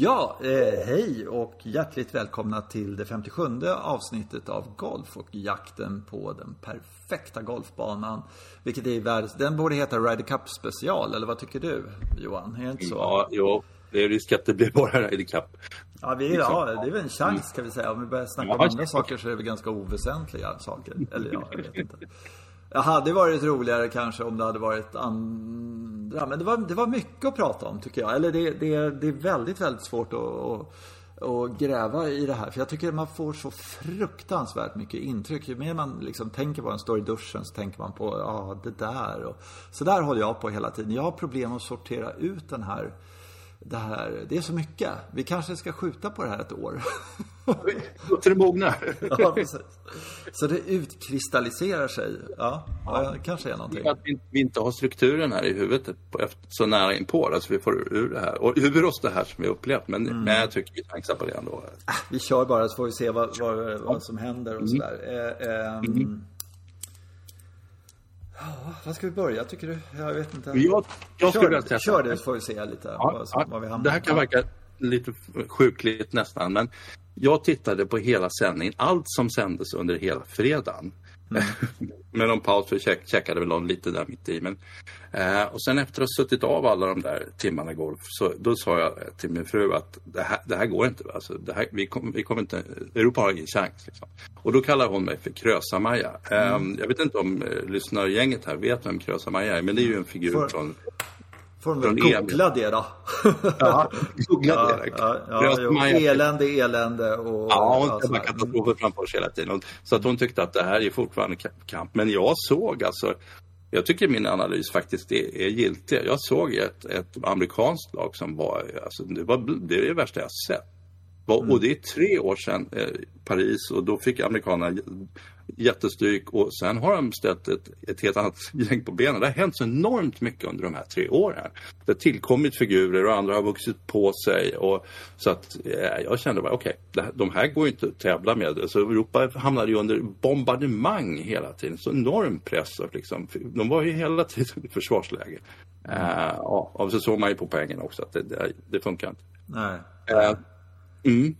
Ja, eh, hej och hjärtligt välkomna till det 57 avsnittet av Golf och jakten på den perfekta golfbanan. Vilket är världens, den borde heta Ryder Cup special, eller vad tycker du Johan? Är det inte så? Ja, jo. Det är risk att det blir bara Ryder Cup. Ja, vi, ja, det är väl en chans kan vi säga. Om vi börjar snacka om andra saker så är det väl ganska oväsentliga saker. Eller ja, jag vet inte. Det hade varit roligare kanske om det hade varit andra. Men det var, det var mycket att prata om tycker jag. Eller det, det, det är väldigt, väldigt svårt att, att, att gräva i det här. För jag tycker man får så fruktansvärt mycket intryck. Ju mer man liksom tänker på en står i duschen så tänker man på, ja det där. Och, så där håller jag på hela tiden. Jag har problem att sortera ut den här det här, det är så mycket. Vi kanske ska skjuta på det här ett år. Låter det mogna. ja, precis. Så det utkristalliserar sig. Ja, ja. det kanske är någonting. Att vi inte har strukturen här i huvudet så nära inpå så alltså vi får ur det här. Och ur oss det här som vi upplevt. Men, mm. men jag tycker vi chansar på det ändå. Ah, vi kör bara så får vi se vad, vad, vad som händer och mm. sådär. Eh, eh, mm. Ja, vad ska vi börja tycker du? Jag vet inte. Jag, jag kör, vilja testa. Kör det så får vi se lite ja, vad, vad vi hamnar. Det här kan verka lite sjukligt nästan, men jag tittade på hela sändningen, allt som sändes under hela fredagen. Mm. med någon paus, för check, checkade väl lite där mitt i. Men, eh, och sen efter att ha suttit av alla de där timmarna golf, så då sa jag till min fru att det här, det här går inte. Alltså, det här, vi, kom, vi kommer inte, Europa har ingen chans. Liksom. Och då kallar hon mig för Krösa-Maja. Eh, mm. Jag vet inte om eh, lyssnargänget här vet vem Krösa-Maja är, men det är ju en figur för... från Får de väl googla det då. ja, googla det. Ja, ja, ja, elände, elände och... Ja, hon bara katastrofer framför oss hela tiden. Så att hon tyckte att det här är fortfarande kamp. Men jag såg alltså, jag tycker min analys faktiskt är, är giltig. Jag såg ett, ett amerikanskt lag som var, alltså det, var, det är det värsta jag sett. Mm. Och det är tre år sedan eh, Paris och då fick amerikanerna jättestryk och sen har de ställt ett, ett helt annat gäng på benen. Det har hänt så enormt mycket under de här tre åren. Det har tillkommit figurer och andra har vuxit på sig. Och, så att eh, jag kände bara, okej, okay, de här går ju inte att tävla med. Alltså, Europa hamnade ju under bombardemang hela tiden. Så enorm press. Och liksom, de var ju hela tiden i försvarsläge. Ja, och så såg man ju på poängen också att det, det, det funkar inte. Nej. Uh, mm.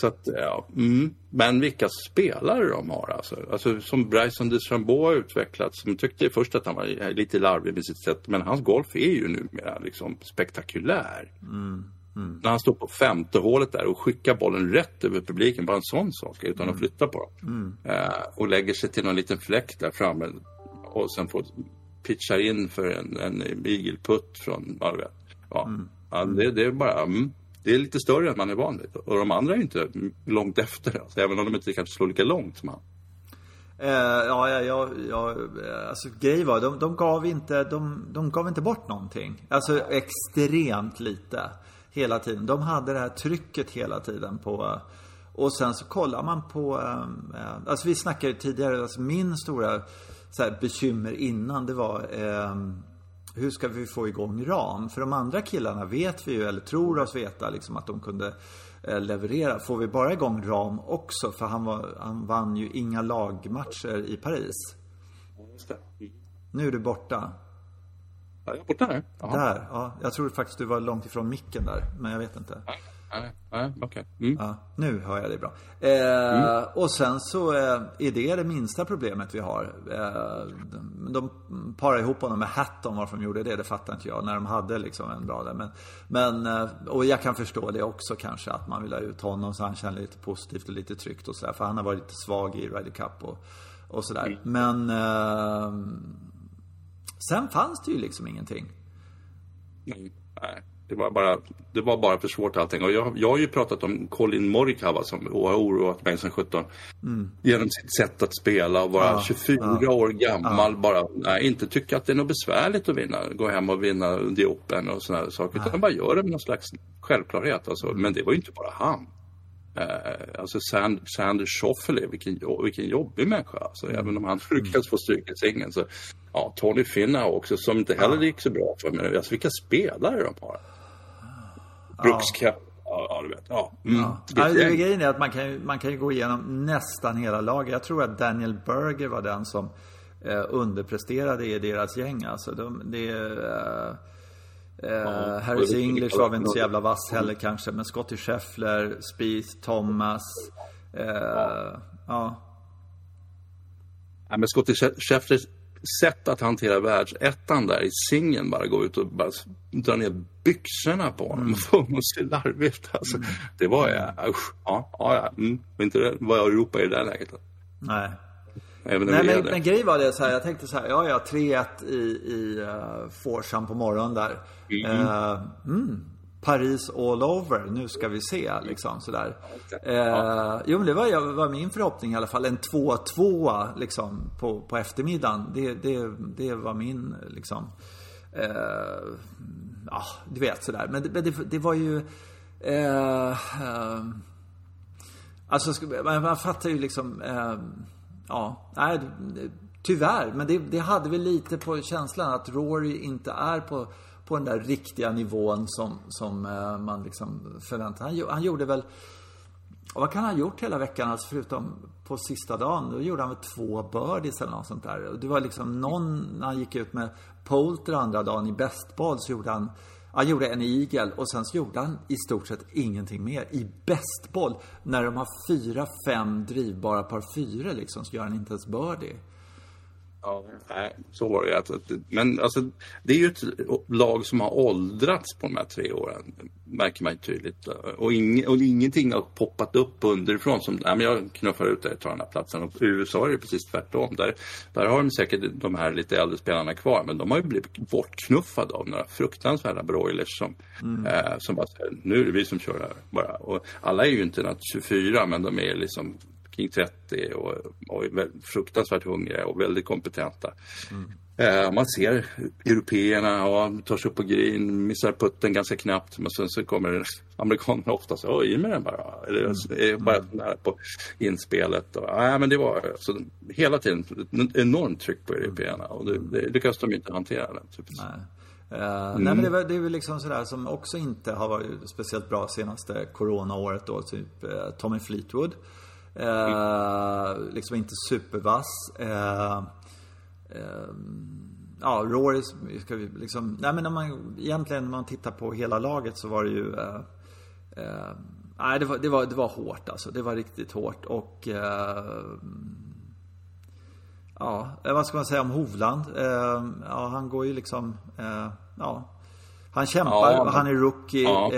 Så att, ja. Mm. Men vilka spelare de har alltså. alltså som Bryson DeChambeau har utvecklats. Som tyckte först att han var lite larvig med sitt sätt. Men hans golf är ju numera liksom spektakulär. Mm. Mm. När han står på femte hålet där och skickar bollen rätt över publiken. Bara en sån sak utan mm. att flytta på dem. Uh, och lägger sig till någon liten fläck där framme. Och sen får pitchar in för en, en igelputt från. Ja, mm. ja det, det, är bara, mm det är lite större än man är van vid. Och de andra är inte långt efter. Alltså, även om de inte kanske slår lika långt som han. Eh, ja, ja, ja, ja, eh, alltså grejen var, de, de, gav inte, de, de gav inte bort någonting. Alltså extremt lite. Hela tiden. De hade det här trycket hela tiden på eh, och sen så kollar man på, eh, eh, alltså vi snackade ju tidigare, alltså min stora så här, bekymmer innan det var eh, hur ska vi få igång ram? För de andra killarna vet vi ju, eller tror oss veta, liksom att de kunde eh, leverera. Får vi bara igång ram också? För han, var, han vann ju inga lagmatcher i Paris. Nu är du borta. Ja, jag är borta här. Där, ja. Jag tror faktiskt du var långt ifrån micken där, men jag vet inte. Nej, nej, okej. Okay. Mm. Ja, nu hör jag dig bra. Eh, mm. Och sen så eh, är det det minsta problemet vi har. Eh, de parar ihop honom med Hatton, varför de gjorde det, det fattar inte jag. När de hade liksom en bra där. Men, men, eh, och jag kan förstå det också kanske, att man vill ha ut honom så han känner lite positivt och lite tryggt och sådär. För han har varit lite svag i Ryder Cup och, och sådär. Mm. Men eh, sen fanns det ju liksom ingenting. Nej. Det var bara, det var bara för svårt allting. Och jag, jag har ju pratat om Colin Morikawa som har oroat mig sedan 17. Mm. Genom sitt sätt att spela och vara ja, 24 ja, år gammal. Ja. Bara nej, inte tycka att det är något besvärligt att vinna. Gå hem och vinna The Open och sådana saker. Utan bara göra det med någon slags självklarhet. Alltså. Men det var ju inte bara han. Uh, alltså Sand, Sander Schauffele, vilken, vilken jobbig människa. Alltså, mm. Även om han lyckades mm. få stryk i singeln. Så, ja, Tony Finau också, som inte heller gick så bra för mig. Alltså vilka spelare de har. Brukskap. Ja. ja, du vet. Ja. Mm. ja. ja det grejen är att man kan, man kan ju gå igenom nästan hela laget. Jag tror att Daniel Berger var den som eh, underpresterade i deras gäng. Alltså, de, det, eh, Eh, Harris English var väl inte så jävla vass heller kanske. Men Scotty Scheffler, Spieth, Thomas. Eh, ja. ja. Ja, men Scotty Schefflers sätt att hantera världsettan där i singeln bara gå ut och bara dra ner byxorna på honom och få honom att se larvigt. Alltså, mm. Det var ja, usch, ja, ja, mm. inte det var Europa i det där läget. Nej. Även Nej, men, men grejen var det så här, jag tänkte så här, ja, ja, 3-1 i, i uh, Forsham på morgonen där. Mm. Uh, mm, Paris all over, nu ska vi se liksom sådär. Eh, jo men det var, var min förhoppning i alla fall. En 2-2 liksom på, på eftermiddagen. Det, det, det var min liksom. Eh, ja, du vet sådär. Men det, men det, det var ju... Eh, eh, alltså man, man fattar ju liksom... Eh, ja, nej, tyvärr. Men det, det hade vi lite på känslan att Rory inte är på på den där riktiga nivån som, som eh, man liksom förväntar han, han gjorde väl och vad kan han ha gjort hela veckan, alltså förutom på sista dagen? Då gjorde han väl två birdies eller något sånt där. Det var liksom någon, när han gick ut med Poulter andra dagen i bästboll så gjorde han han gjorde en igel och sen så gjorde han i stort sett ingenting mer. I bästboll, när de har fyra, fem drivbara par fyra liksom, så gör han inte ens birdie. Ja, nej, så var det ju. Men alltså, det är ju ett lag som har åldrats på de här tre åren. Märker man ju tydligt. Och, ing, och ingenting har poppat upp underifrån som, nej men jag knuffar ut det, tar den här platsen. Och USA är det precis tvärtom. Där, där har de säkert de här lite äldre spelarna kvar. Men de har ju blivit bortknuffade av några fruktansvärda broilers som, mm. eh, som bara säger, nu är det vi som kör här bara. Och alla är ju inte 24 men de är liksom kring 30 och, och är fruktansvärt hungriga och väldigt kompetenta. Mm. Eh, man ser européerna och tar sig upp på green, missar putten ganska knappt men sen så kommer amerikanerna ofta så i med den bara. Eller mm. bara nära på inspelet. Och, ja, men det var alltså, hela tiden ett enormt tryck på européerna och det, det lyckas de inte hantera. Den, typ. Nej. Uh, mm. Nej men det, det är väl liksom sådär som också inte har varit speciellt bra senaste coronaåret då. Typ uh, Tommy Fleetwood. Eh, liksom inte supervass. Eh, eh, ja, Rory ska vi liksom... Nej men när man egentligen när man tittar på hela laget så var det ju... Eh, eh, nej, det var, det, var, det var hårt alltså. Det var riktigt hårt och... Ja, vad ska man säga om Hovland? ja, han går ju liksom... ja. Han kämpar, ja, han är rookie. Ja.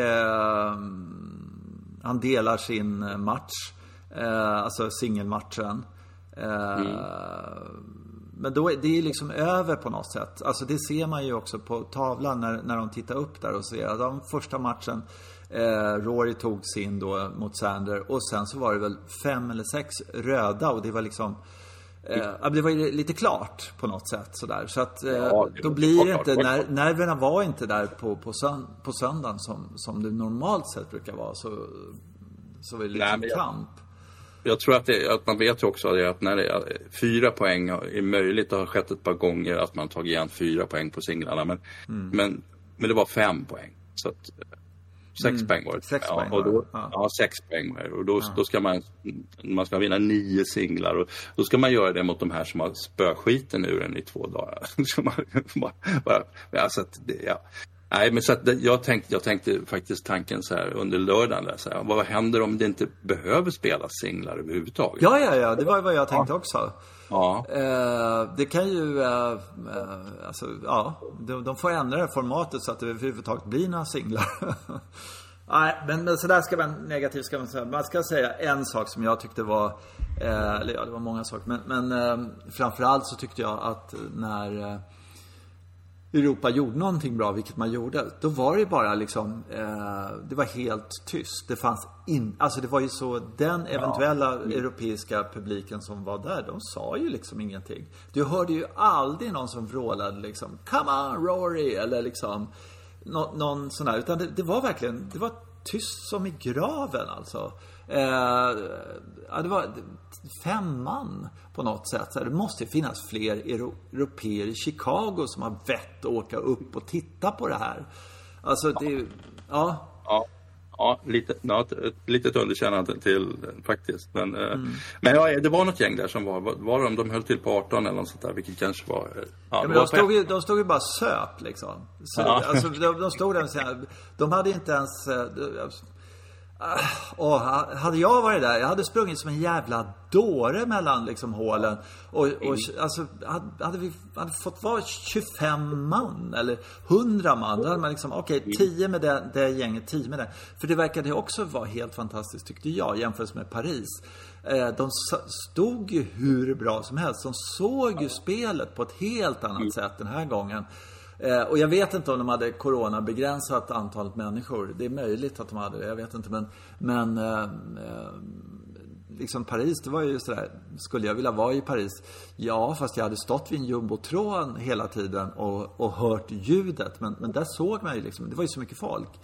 han delar sin match. Eh, alltså singelmatchen. Eh, mm. Men då är det liksom över på något sätt. Alltså det ser man ju också på tavlan när, när de tittar upp där och ser att de första matchen eh, Rory tog sin då mot Sander och sen så var det väl fem eller sex röda och det var liksom Eh, det var ju lite klart på något sätt sådär. Så att eh, ja, då blir det inte, när, nerverna var inte där på, på, sönd på söndagen som, som det normalt sett brukar vara. Så, så var det liksom Nej, kamp jag tror att, det, att man vet ju också att när det är fyra poäng är möjligt, det har skett ett par gånger att man tagit igen fyra poäng på singlarna. Men, mm. men, men det var fem poäng. Så att, sex mm. poäng var det. Sex ja, poäng och då, ja. ja. sex poäng var det. Och då, ja. då ska man, man ska vinna nio singlar. Och då ska man göra det mot de här som har spöskiten ur en i två dagar. bara, bara, alltså att, ja. Nej, men så jag, tänkte, jag tänkte faktiskt tanken så här under lördagen. Där, så här, vad händer om det inte behöver spelas singlar överhuvudtaget? Ja, ja, ja. Det var vad jag tänkte ja. också. Ja. Eh, det kan ju, eh, eh, alltså, ja. De, de, får ändra det formatet så att det överhuvudtaget blir några singlar. Nej, men, men sådär ska man, negativt ska man säga. Man ska säga en sak som jag tyckte var, eh, eller ja, det var många saker. Men, men eh, framförallt så tyckte jag att när eh, Europa gjorde någonting bra, vilket man gjorde, då var det bara liksom, eh, det var helt tyst. Det fanns in, alltså det var ju så, den eventuella ja. europeiska publiken som var där, de sa ju liksom ingenting. Du hörde ju aldrig någon som vrålade liksom, Come on Rory, eller liksom, nå, någon sån här, utan det, det var verkligen, det var tyst som i graven alltså. Eh, ja, det var fem man på något sätt. Så det måste finnas fler europeer i Chicago som har vett att åka upp och titta på det här. Alltså, det ja. ja. Ja, Ja, lite, ja, ett, litet underkännande till faktiskt. Men, mm. men ja, det var något gäng där som var, var, var de, de höll till på 18 eller något sånt där, vilket kanske var... Ja, ja men de, stod ju, de stod ju bara söp liksom. Så, ja. alltså, de, de stod där och så de hade inte ens... Och hade jag varit där, jag hade sprungit som en jävla dåre mellan liksom hålen. Och, och alltså, hade vi hade fått vara 25 man eller 100 man. Då hade man liksom, okej, okay, 10 med det, det gänget, 10 med det. För det verkade också vara helt fantastiskt tyckte jag jämfört med Paris. Eh, de stod ju hur bra som helst. De såg ju spelet på ett helt annat sätt den här gången. Eh, och jag vet inte om de hade coronabegränsat antalet människor. Det är möjligt att de hade det, jag vet inte. Men, men eh, eh, liksom Paris, det var ju sådär, skulle jag vilja vara i Paris? Ja, fast jag hade stått vid en jumbotron hela tiden och, och hört ljudet. Men, men där såg man ju liksom, det var ju så mycket folk.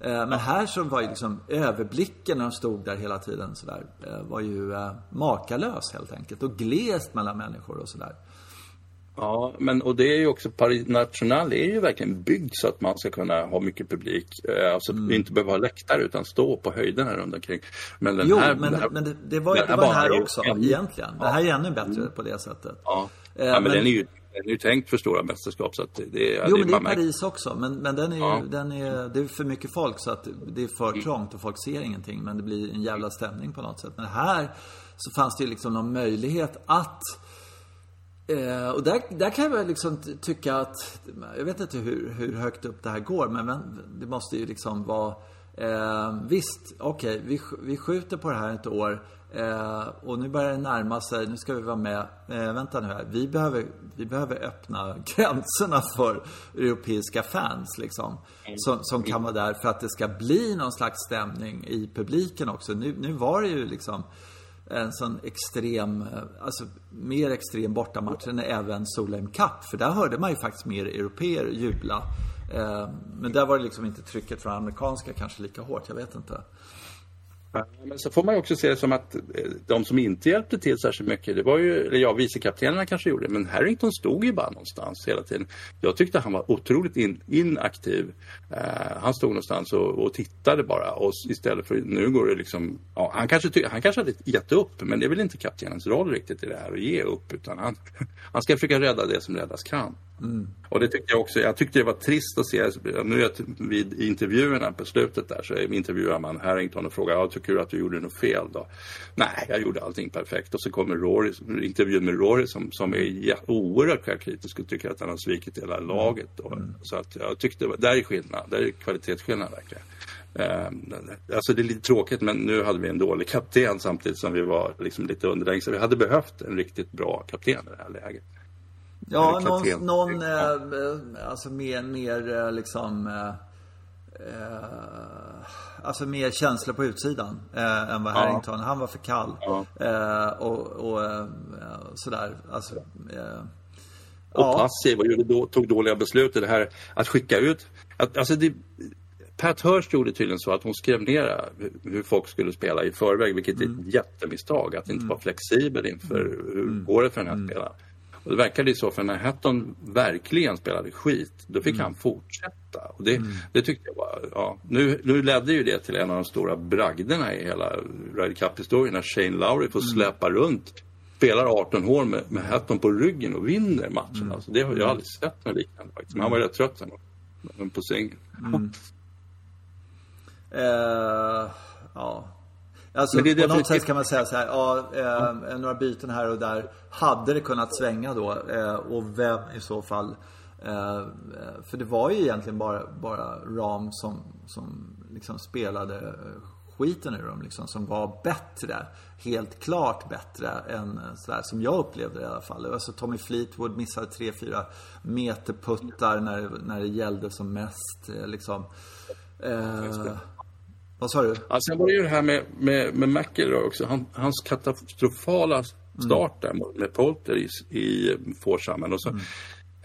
Eh, men här så var ju liksom överblicken när de stod där hela tiden sådär, eh, var ju eh, makalös helt enkelt. Och glest mellan människor och sådär. Ja, men och det är ju också, Paris National är ju verkligen byggd så att man ska kunna ha mycket publik. Eh, alltså mm. inte behöva ha läktare utan stå på höjderna runt omkring. Men den jo, här, men, här, men det, det var, det var här också ännu, egentligen. Ja. Det här är ännu bättre mm. på det sättet. Ja, eh, ja men, men, den är ju den är ju tänkt för stora mästerskap så att det, det Jo, men det är Paris också. Men, men den är, ja. den är, det är för mycket folk så att det är för trångt och folk ser ingenting. Men det blir en jävla stämning på något sätt. Men här så fanns det ju liksom någon möjlighet att Eh, och där, där kan jag väl liksom tycka att, jag vet inte hur, hur högt upp det här går, men, men det måste ju liksom vara eh, Visst, okej, okay, vi, vi skjuter på det här ett år eh, och nu börjar det närma sig, nu ska vi vara med. Eh, vänta nu här, vi behöver, vi behöver öppna gränserna för europeiska fans liksom. Som, som kan vara där för att det ska bli någon slags stämning i publiken också. Nu, nu var det ju liksom en sån extrem, eh, alltså mer extrem bortamatch än även Solheim Cup. För där hörde man ju faktiskt mer europeer jubla. Eh, men där var det liksom inte trycket från amerikanska kanske lika hårt, jag vet inte. Men så får man också se det som att eh, de som inte hjälpte till särskilt mycket, det var ju, eller ja, vicekaptenerna kanske gjorde men Harrington stod ju bara någonstans hela tiden. Jag tyckte han var otroligt in, inaktiv. Uh, han stod någonstans och, och, tittade bara och istället för, nu går det liksom, ja, han kanske, ty, han kanske hade gett upp, men det är väl inte kaptenens roll riktigt i det här att ge upp, utan han, han ska försöka rädda det som räddas kan. Mm. Och det tyckte jag också, jag tyckte det var trist att se, nu vid intervjuerna på slutet där så intervjuar man Harrington och frågar, ja, du att du gjorde något fel då? Nej, jag gjorde allting perfekt. Och så kommer Rory, intervjun med Rory som, som är oerhört självkritisk och tycker att han har svikit hela laget. Då. Mm. Så att jag tyckte, där är skillnad, där är kvalitetsskillnad verkligen. Eh, alltså det är lite tråkigt men nu hade vi en dålig kapten samtidigt som vi var liksom lite underlägsna. Vi hade behövt en riktigt bra kapten i det här läget. Ja, någon, någon eh, alltså mer, mer eh, liksom eh, eh, Alltså mer känslor på utsidan eh, än vad Harrington. Ja. Han var för kall. Ja. Eh, och, och eh, sådär. Alltså, och ja. passiv och då, tog dåliga beslut. Det här att skicka ut. Att, alltså det, Pat Hurst gjorde tydligen så att hon skrev ner hur folk skulle spela i förväg, vilket är ett mm. jättemisstag. Att inte mm. vara flexibel inför hur mm. går det för den här mm. spelaren. Och det verkade ju så, för när Hatton verkligen spelade skit, då fick mm. han fortsätta. Och det, mm. det tyckte jag var, ja. Nu, nu ledde ju det till en av de stora bragderna i hela Ryder Cup-historien, när Shane Lowry får mm. släpa runt spelar 18 hål med, med Hatton på ryggen och vinner matchen. Mm. Alltså, det har jag aldrig sett något liknande faktiskt. Men han var rätt trött sen på singeln. Mm. uh, ja, Alltså, det på något sätt kan man säga så här, ja, eh, några byten här och där. Hade det kunnat svänga då? Eh, och vem i så fall? Eh, för det var ju egentligen bara, bara Ram som, som liksom spelade skiten ur dem liksom, som var bättre. Helt klart bättre än sådär som jag upplevde det i alla fall. Alltså Tommy Fleetwood missade 3-4 meterputtar när, när det gällde som mest. Eh, liksom. Eh, vad sa du? Ja, sen var det ju det här med, med, med McIlroy också. Han, hans katastrofala start mm. där med Polter i, i Forshamn. Och så, mm.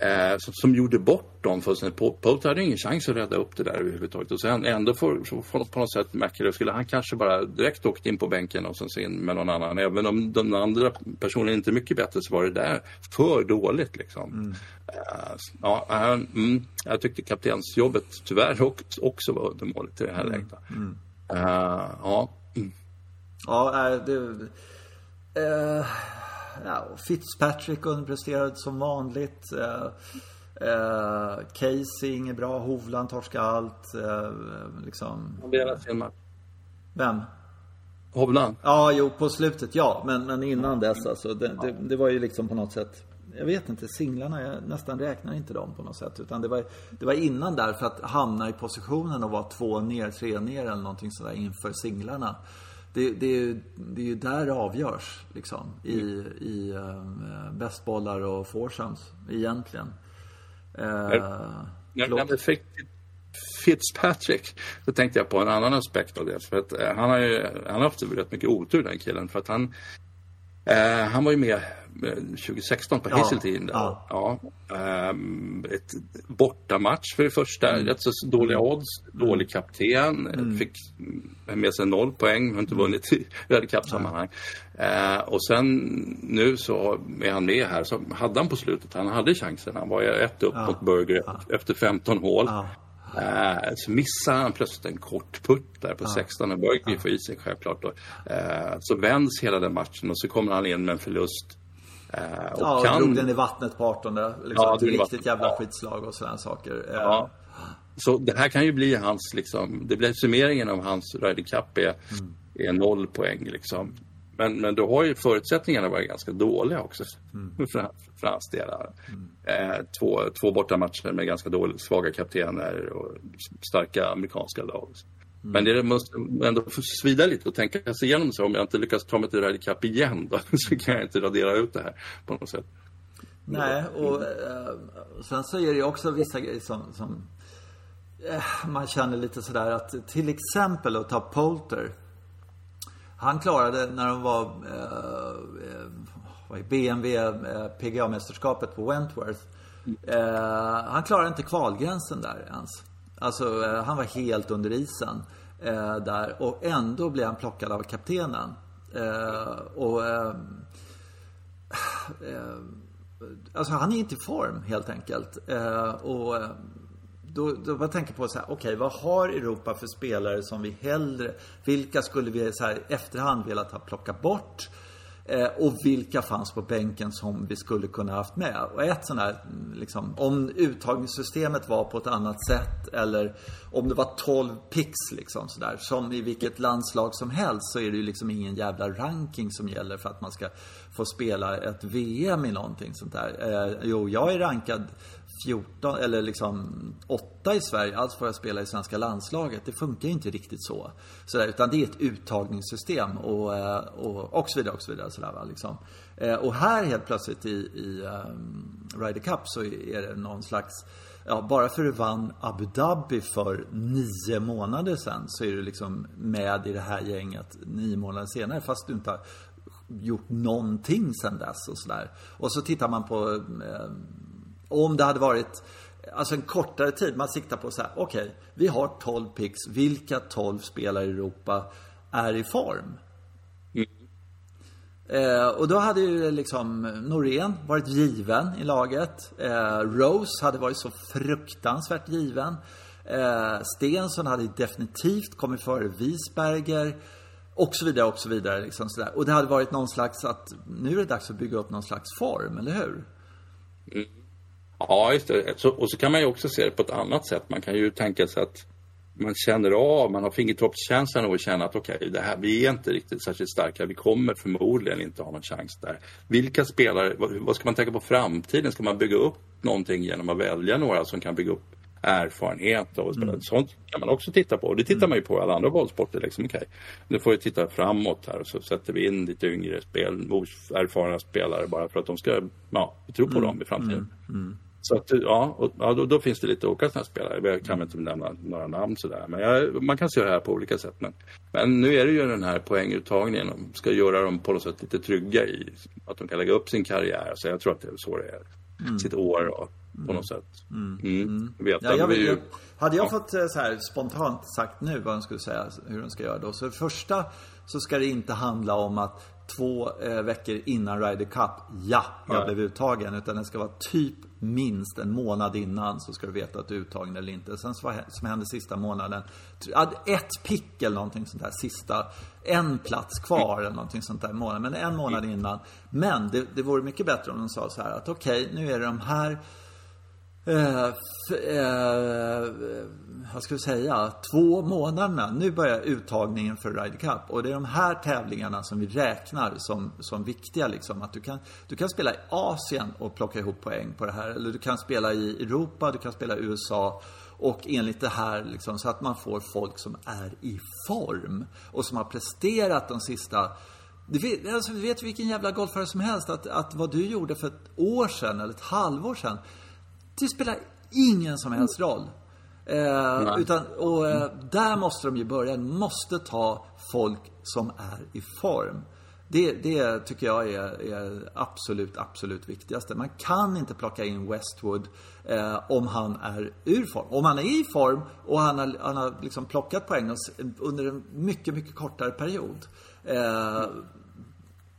Eh, som, som, gjorde bort dem fullständigt. Polter hade ingen chans att rädda upp det där överhuvudtaget. Och sen ändå får, får på något sätt McIlroy, skulle han kanske bara direkt åkt in på bänken och sen in med någon annan. Även om de andra personerna inte mycket bättre så var det där för dåligt liksom. Mm. Uh, ja, uh, mm, jag tyckte kaptensjobbet tyvärr också, också var undermåligt i det här mm. läget. Mm. Uh, ja. Ja, det... Uh, ja, Fitzpatrick underpresterade som vanligt. Uh, uh, Casey inget bra. Hovland torskade allt. Uh, liksom. Han begärde sin match. Vem? Hovland? Ja, jo, på slutet ja. Men, men innan dess alltså. Det, det, det var ju liksom på något sätt jag vet inte, singlarna, jag nästan räknar inte dem på något sätt. Utan det var, det var innan där för att hamna i positionen och vara två ner, tre ner eller någonting sådär inför singlarna. Det, det, det är ju där det avgörs liksom. I, i uh, bästbollar och foursomes egentligen. Uh, när vi fick Fitzpatrick, då tänkte jag på en annan aspekt av det. För att, uh, han har ju han har haft rätt mycket otur den killen. För att han, uh, han var ju med 2016 på Hazeltine. Ja, ja. ja. Um, ett bortamatch för det första. Mm. Rätt så dåliga odds. Dålig kapten. Mm. Fick med sig noll poäng. Har inte vunnit i Ryder Cup-sammanhang. Uh, och sen nu så är han med här. Så hade han på slutet, han hade chansen. Han var ju ett upp mot Burger efter 15 hål. Uh, så missar han plötsligt en kort putt där på ja. 16 och Berger ja. får i sig självklart. Då. Uh, så vänds hela den matchen och så kommer han in med en förlust Eh, och ja, kan... drog den i vattnet på 18. Liksom, ja, ett riktigt jävla ja. skitslag och sådana saker. Eh, ja. Så det här kan ju bli hans, liksom, det blir summeringen av hans Ryder Cup är, mm. är noll poäng liksom. Men, men då har ju förutsättningarna varit ganska dåliga också mm. för, för hans del. Mm. Eh, två, två bortamatcher med ganska dåliga, svaga kaptener och starka amerikanska lag. Mm. Men det måste ändå svida lite och tänka sig igenom så om jag inte lyckas ta mig till Ryder Cup igen då, så kan jag inte radera ut det här på något sätt. Nej, och eh, sen så är det också vissa grejer som, som eh, man känner lite sådär att till exempel att ta Polter. Han klarade när de var eh, BMW eh, PGA-mästerskapet på Wentworth. Eh, han klarade inte kvalgränsen där ens. Alltså, eh, han var helt under isen eh, där och ändå blev han plockad av kaptenen. Eh, och... Eh, eh, alltså, han är inte i form helt enkelt. Eh, och eh, då, då jag tänker på så här, okej, okay, vad har Europa för spelare som vi hellre, vilka skulle vi så här efterhand velat ha plockat bort? Eh, och vilka fanns på bänken som vi skulle kunna haft med. Och ett sånt här, liksom, om uttagningssystemet var på ett annat sätt eller om det var 12 picks liksom sådär. Som i vilket landslag som helst så är det ju liksom ingen jävla ranking som gäller för att man ska få spela ett VM i någonting sånt där. Eh, jo, jag är rankad 14 eller liksom 8 i Sverige, alls får jag spela i svenska landslaget. Det funkar ju inte riktigt så. så utan det är ett uttagningssystem och, eh, och, och så vidare och så vidare. Så där, liksom. Eh, och här helt plötsligt i, i um, Ryder Cup så är det någon slags Ja, bara för att du vann Abu Dhabi för nio månader sedan så är du liksom med i det här gänget nio månader senare fast du inte har gjort någonting sedan dess och sådär. Och så tittar man på eh, om det hade varit Alltså en kortare tid. Man siktar på så här, okej, okay, vi har 12 picks. Vilka 12 spelare i Europa är i form? Mm. Eh, och då hade ju liksom Norén varit given i laget. Eh, Rose hade varit så fruktansvärt given. Eh, Stensson hade definitivt kommit före Wiesberger. Och så vidare, och så vidare. Liksom sådär. Och det hade varit någon slags att nu är det dags att bygga upp någon slags form, eller hur? Mm. Ja, just det. Så, och så kan man ju också se det på ett annat sätt. Man kan ju tänka sig att man känner av, man har fingertoppskänslan och känner att okej, okay, det här, vi är inte riktigt särskilt starka. Vi kommer förmodligen inte ha någon chans där. Vilka spelare, vad, vad ska man tänka på framtiden? Ska man bygga upp någonting genom att välja några som kan bygga upp erfarenhet och mm. sånt kan man också titta på. Det tittar mm. man ju på i alla andra bollsporter. Liksom. Okay. Nu får vi titta framåt här och så sätter vi in lite yngre spel, erfarna spelare bara för att de ska, ja, vi tror på mm. dem i framtiden. Mm. Mm. Så att, ja, och, ja då, då, finns det lite olika sådana spelare. Jag kan inte nämna några namn sådär. Men jag, man kan se det här på olika sätt. Men, men nu är det ju den här poänguttagningen. De ska göra dem på något sätt lite trygga i att de kan lägga upp sin karriär. Så jag tror att det är så det är. Mm. Sitt år och, på något sätt. Mm. Mm. mm. Vet, ja, jag, ju, hade jag ja. fått eh, så här spontant sagt nu vad de skulle säga, hur de ska göra då. Så det första så ska det inte handla om att två eh, veckor innan Ryder Cup, ja, jag blev uttagen. Utan det ska vara typ minst en månad innan så ska du veta att du är uttagen eller inte. Sen så vad som händer sista månaden. Ett pick eller någonting sånt där sista. En plats kvar eller någonting sånt där månad. Men en månad innan. Men det, det vore mycket bättre om de sa så här att okej, okay, nu är det de här eh, eh, vad ska vi säga, två månaderna. Nu börjar uttagningen för Ryder Cup. Och det är de här tävlingarna som vi räknar som, som viktiga. Liksom. Att du, kan, du kan spela i Asien och plocka ihop poäng på det här. Eller du kan spela i Europa, du kan spela i USA. Och enligt det här, liksom, så att man får folk som är i form. Och som har presterat de sista du vet, alltså, vet vilken jävla golfare som helst att, att vad du gjorde för ett år sedan eller ett halvår sedan. Det spelar ingen som helst roll. Eh, utan, och eh, där måste de ju börja. Måste ta folk som är i form. Det, det tycker jag är, är, absolut, absolut viktigaste. Man kan inte plocka in Westwood eh, om han är ur form. Om han är i form och han har, han har liksom plockat poäng under en mycket, mycket kortare period. Eh,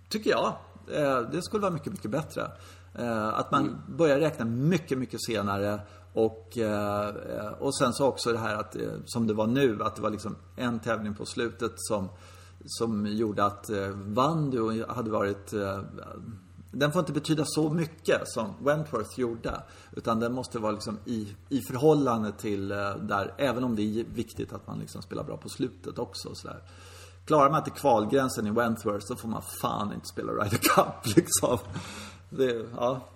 tycker jag. Eh, det skulle vara mycket, mycket bättre. Eh, att man börjar räkna mycket, mycket senare och, eh, och sen så också det här att, eh, som det var nu, att det var liksom en tävling på slutet som, som gjorde att vann du hade varit den får inte betyda så mycket som Wentworth gjorde. Utan den måste vara liksom i, i förhållande till där, även om det är viktigt att man liksom spelar bra på slutet också. Så där. Klarar man inte kvalgränsen i Wentworth så får man fan inte spela Ryder Cup liksom. Det, ja.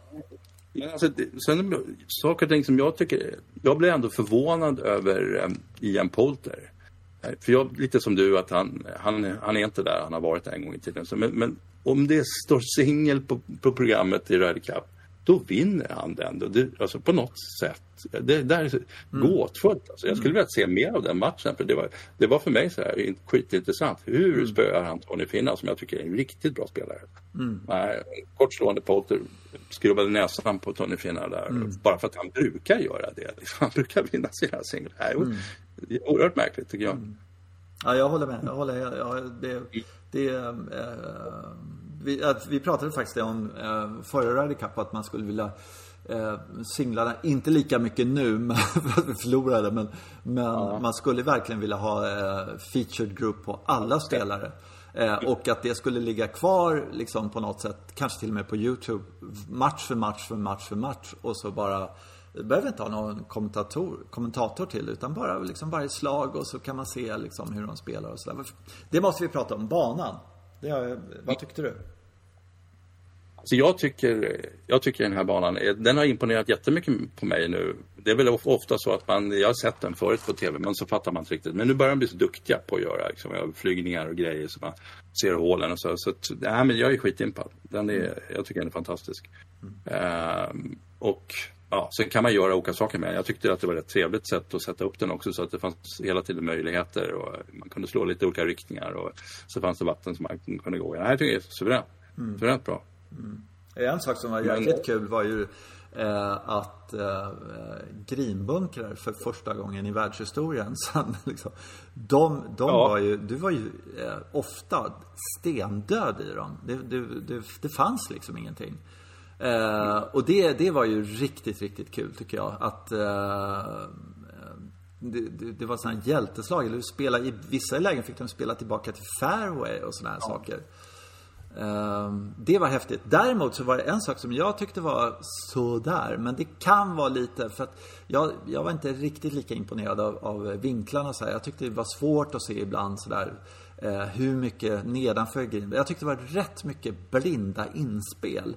Men alltså, sen saker och ting som jag tycker, jag blir ändå förvånad över um, Ian Polter. Eh, för jag, lite som du, att han, han, han är inte där han har varit en gång i tiden. Så, men, men om det står singel på, på programmet i Ryder Cup, då vinner han den. Det, alltså på något sätt. Det, det är mm. gåtfullt. Alltså. Jag skulle vilja se mer av den matchen. För det, var, det var för mig så här skitintressant. Hur mm. spöar han Tony Finna som jag tycker är en riktigt bra spelare. Mm. Nej, kortslående Polter skrubbade näsan på Tony Finna där. Mm. Bara för att han brukar göra det. Liksom. Han brukar vinna sina singlar. Mm. Det är oerhört märkligt tycker jag. Mm. Ja, jag håller med. Jag håller, ja, det, det, äh, vi, att vi pratade faktiskt om eh, förra Ryder Cup att man skulle vilja eh, singlarna, inte lika mycket nu för att vi förlorade men, men ja. man skulle verkligen vilja ha eh, featured group på alla spelare. Eh, och att det skulle ligga kvar liksom på något sätt, kanske till och med på YouTube, match för match för match för match och så bara det behöver inte ha någon kommentator, kommentator till utan bara liksom varje slag och så kan man se liksom hur de spelar och sådär. Det måste vi prata om, banan. Det, vad tyckte du? Så jag tycker, jag tycker den här banan, den har imponerat jättemycket på mig nu. Det är väl ofta så att man, jag har sett den förut på TV men så fattar man inte riktigt. Men nu börjar de bli så duktiga på att göra liksom, flygningar och grejer så man ser hålen och så. Så att, nej, men jag är skitimpad. Den är, jag tycker den är fantastisk. Mm. Uh, och ja, sen kan man göra olika saker med Jag tyckte att det var ett trevligt sätt att sätta upp den också så att det fanns hela tiden möjligheter och man kunde slå lite olika riktningar och så fanns det vatten som man kunde gå i. Det här tycker jag är suveränt. Mm. Suveränt bra. Mm. En sak som var jäkligt kul var ju eh, att eh, grinbunkrar för första gången i världshistorien sen, liksom, de, de ja. var ju, du var ju eh, ofta stendöd i dem. Det, det, det, det fanns liksom ingenting. Eh, och det, det var ju riktigt, riktigt kul tycker jag. Att eh, det, det, var sådana hjälteslag. Eller spela, I vissa lägen fick de spela tillbaka till fairway och sådana här ja. saker. Ehm, det var häftigt. Däremot så var det en sak som jag tyckte var sådär. Men det kan vara lite för att jag, jag var inte riktigt lika imponerad av, av vinklarna så här. Jag tyckte det var svårt att se ibland sådär eh, hur mycket nedanför green. Jag tyckte det var rätt mycket blinda inspel.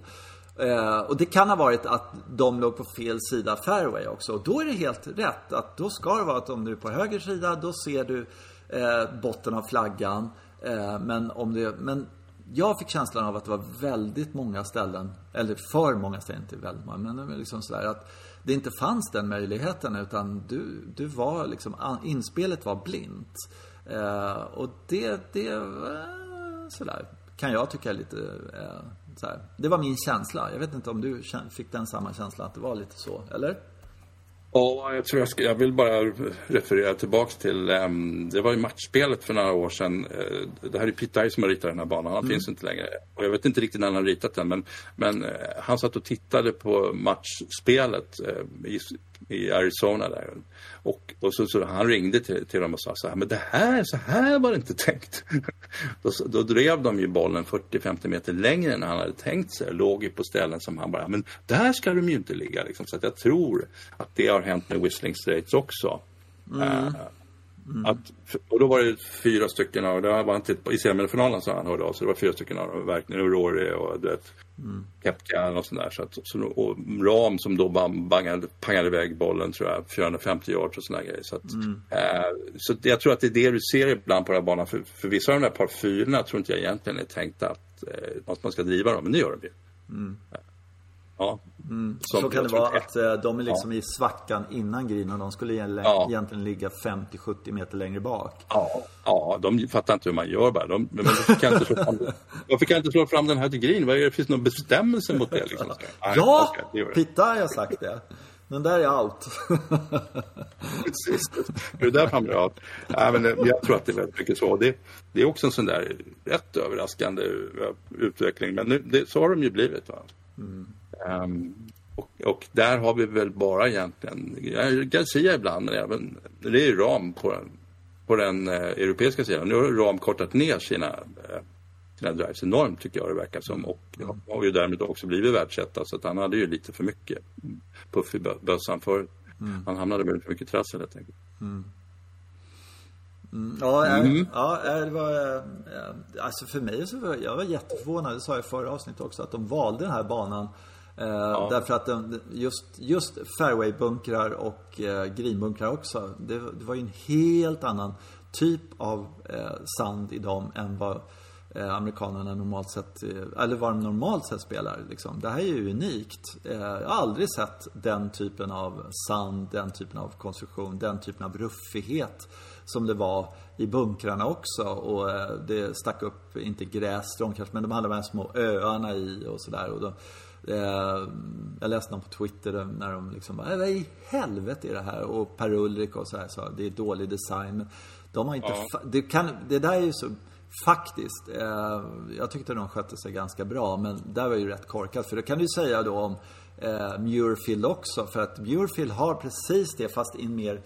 Eh, och det kan ha varit att de låg på fel sida fairway också. Och då är det helt rätt att då ska det vara att om du är på höger sida då ser du eh, botten av flaggan. Eh, men om det, men jag fick känslan av att det var väldigt många ställen, eller för många ställen, inte väldigt många, men liksom sådär att det inte fanns den möjligheten utan du, du var liksom, inspelet var blint. Eh, och det, det, eh, sådär, kan jag tycka är lite, eh, eh, sådär. Det var min känsla. Jag vet inte om du fick den samma känsla, att det var lite så, eller? Ja, jag tror jag ska, jag vill bara referera tillbaks till, um, det var ju matchspelet för några år sedan. Uh, det här är Pete Dye som har ritat den här banan, han mm. finns inte längre. Och jag vet inte riktigt när han har ritat den, men, men uh, han satt och tittade på matchspelet uh, i, i Arizona där. Och, och så, så han ringde till, till dem och sa så här, men det här, så här var det inte tänkt. då, då drev de ju bollen 40-50 meter längre än han hade tänkt sig. Låg ju på ställen som han bara, men där ska de ju inte ligga liksom. Så att jag tror att det har hänt med Whistling Straits också. Mm. Uh, Mm. Att, och då var det fyra stycken av, det var inte i semifinalen så han hörde av sig, det var fyra stycken av dem, verkligen Rory och du vet, mm. Kepka och sådär. Så att, så, och Ram som då bangade, pangade iväg bollen tror jag, 450 yards och sådana grejer. Så, att, mm. eh, så jag tror att det är det du ser ibland på den här banan. För, för vissa av de där par fyrorna tror inte jag egentligen är tänkt att, eh, att man ska driva dem, men det gör de ju. Mm. Ja. Mm. Så kan det vara att eh, de är liksom ja. i svackan innan green och de skulle ja. egentligen ligga 50-70 meter längre bak. Ja, ja de fattar inte hur man gör bara. De, men varför kan jag inte slå fram, varför kan jag inte slå fram den här till green? Vad är det, finns det någon bestämmelse mot det? Liksom? ja, okay, Pitta har sagt det. Den där är out. Precis. Det är därför han blir out. Nej, men jag tror att det är väldigt mycket så. Det, det är också en sån där rätt överraskande utveckling. Men nu, det, så har de ju blivit. Va? Mm. Um, och, och, där har vi väl bara egentligen, Garcia ibland, men även, det är ju ram på den, på den eh, europeiska sidan. Nu har ram kortat ner sina, eh, sina drives enormt tycker jag det verkar som. Och mm. har ju därmed också blivit världsetta så att han hade ju lite för mycket puff i bössan förut. Mm. Han hamnade med för mycket trassel helt enkelt. Mm. Mm, ja, mm. ja, det var... Eh, alltså för mig så var jag var jätteförvånad, det sa jag i förra avsnittet också, att de valde den här banan ja. Därför att den, just, just fairwaybunkrar och eh, greenbunkrar också. Det, det, var ju en helt annan typ av eh, sand i dem än vad eh, amerikanerna normalt sett, eh, eller vad de normalt sett spelar. Liksom. Det här är ju unikt. Eh, jag har aldrig sett den typen av sand, den typen av konstruktion, den typen av ruffighet som det var i bunkrarna också. Och det stack upp, inte grässtrån kanske, men de hade de här små öarna i och sådär. Eh, jag läste någon på Twitter när de liksom bara, vad i helvete är det här? Och Per Ulrik och så här sa, det är dålig design. De har inte, ja. det, kan, det där är ju så, faktiskt. Eh, jag tyckte de skötte sig ganska bra, men där var ju rätt korkat. För det kan du säga då om eh, Muirfield också. För att Muirfield har precis det, fast in mer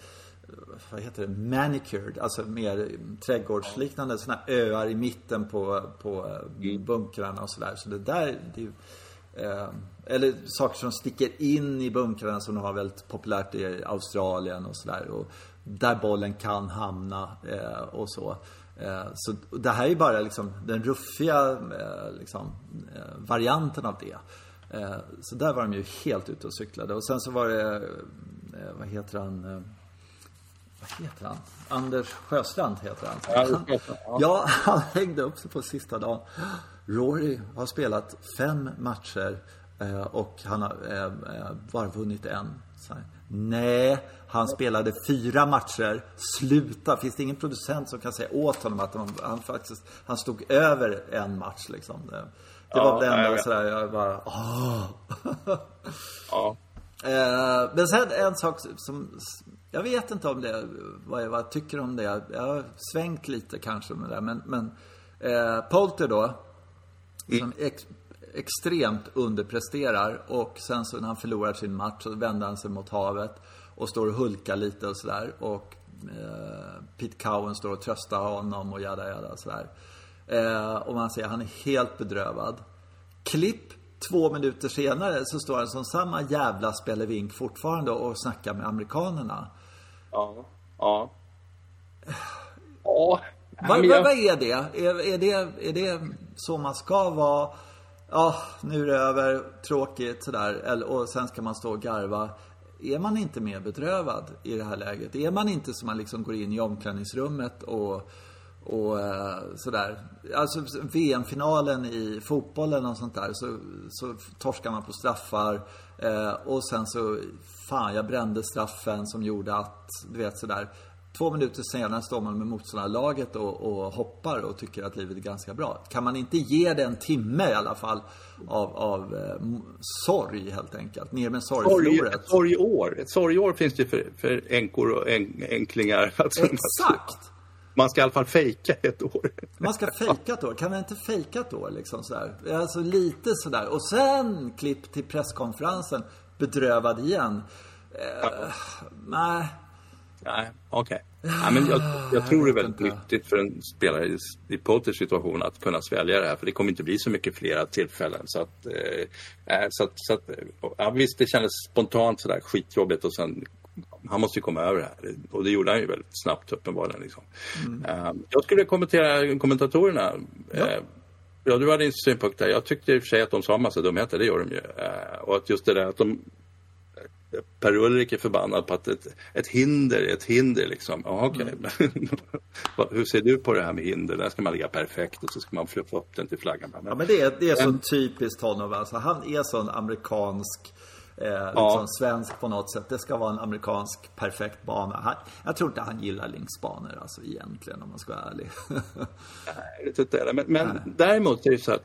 vad heter det, manicured, alltså mer trädgårdsliknande sådana öar i mitten på, på mm. bunkrarna och sådär. Så det där, det, Eh, eller saker som sticker in i bunkrarna som de har väldigt populärt i Australien och sådär. Där bollen kan hamna eh, och så. Eh, så det här är bara liksom den ruffiga eh, liksom, eh, varianten av det. Så där var de ju helt ute och cyklade. Och sen så var det, vad heter han? vad heter han? Anders Sjöstrand heter han. Han, ja, han hängde upp sig på sista dagen. Rory har spelat fem matcher eh, och han har eh, eh, bara vunnit en. Nej, han spelade fyra matcher. Sluta! Finns det ingen producent som kan säga åt honom att han, han faktiskt han stod över en match liksom? Det, det ja, var väl ändå sådär, jag bara åh. ja. Men sen en sak som jag vet inte om det, vad jag, vad jag tycker om det. Jag har svängt lite kanske med det. Men, men eh, Polter då, som ex, extremt underpresterar och sen så när han förlorar sin match så vänder han sig mot havet och står och hulkar lite och sådär. Och eh, Pete Cowan står och tröstar honom och jada jada och sådär. Eh, och man ser, han är helt bedrövad. Klipp två minuter senare så står han som samma jävla spelevink fortfarande och snackar med amerikanerna. Ja. Ja. Ja. Vad, jag... vad är det? Är, är det? är det så man ska vara? Ja, nu är det över, tråkigt sådär. och sen ska man stå och garva. Är man inte mer bedrövad i det här läget? Är man inte som man liksom går in i omklädningsrummet och, och eh, sådär. Alltså VM-finalen i fotbollen och sånt där så, så torskar man på straffar. Eh, och sen så, fan jag brände straffen som gjorde att, du vet sådär. Två minuter senare står man med motståndarlaget och, och hoppar och tycker att livet är ganska bra. Kan man inte ge det en timme i alla fall av, av eh, sorg helt enkelt? Ner med Sorg, sorgfloret. ett sorgår. Ett sorgår finns det för, för änkor och änklingar. Alltså, Exakt! Man ska i alla fall fejka ett år. Man ska fejka ett år. Kan man inte fejka ett år liksom sådär? Alltså lite sådär. Och sen klipp till presskonferensen. Bedrövad igen. Eh, nej. Nej, okej. Ja, men jag, jag tror det är väldigt inte. nyttigt för en spelare i, i Potters situation att kunna svälja det här. För det kommer inte bli så mycket flera tillfällen. Så att, eh, eh, så att, så att ja, visst, det kändes spontant sådär skitjobbigt och sen han måste ju komma över det här. Och det gjorde han ju väldigt snabbt uppenbarligen. Liksom. Eh, jag skulle kommentera kommentatorerna. Ja. Eh, Ja, du hade en synpunkt där. Jag tyckte i och för sig att de sa en massa dumheter, det gör de ju. Eh, och att just det där att de Per-Ulrik är förbannad på att ett, ett hinder är ett hinder liksom. Ja, okej. Vad- Hur ser du på det här med hinder? Där ska man ligga perfekt och så ska man flippa upp den till flaggan. Ja men det är, det är så Men- typiskt honom alltså. Han är sån amerikansk, eh, liksom Ja. svensk på något sätt. Det ska vara en amerikansk perfekt bana. Han, jag tror inte han gillar linksbanor alltså egentligen om man ska vara ärlig. Nej, det jag inte. Men, men däremot är det så att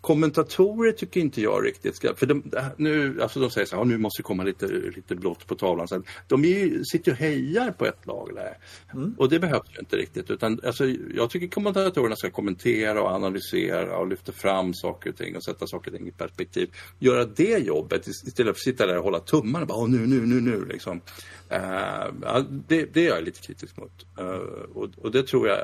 kommentatorer tycker inte jag riktigt ska... För de, nu, alltså de säger så här, "Ja, nu måste det komma lite, lite blått på tavlan. Så att de ju, sitter och hejar på ett lag där. Och det behövs ju inte riktigt. Utan, alltså, jag tycker kommentatorerna ska kommentera och analysera och lyfta fram saker och ting och sätta saker och ting i perspektiv. Göra det jobbet istället för att sitta där och hålla tummarna. Bara, "Åh, nu, nu, nu, nu. Liksom. Ja, det, det är jag lite kritisk mot. Eh, och, och det tror jag...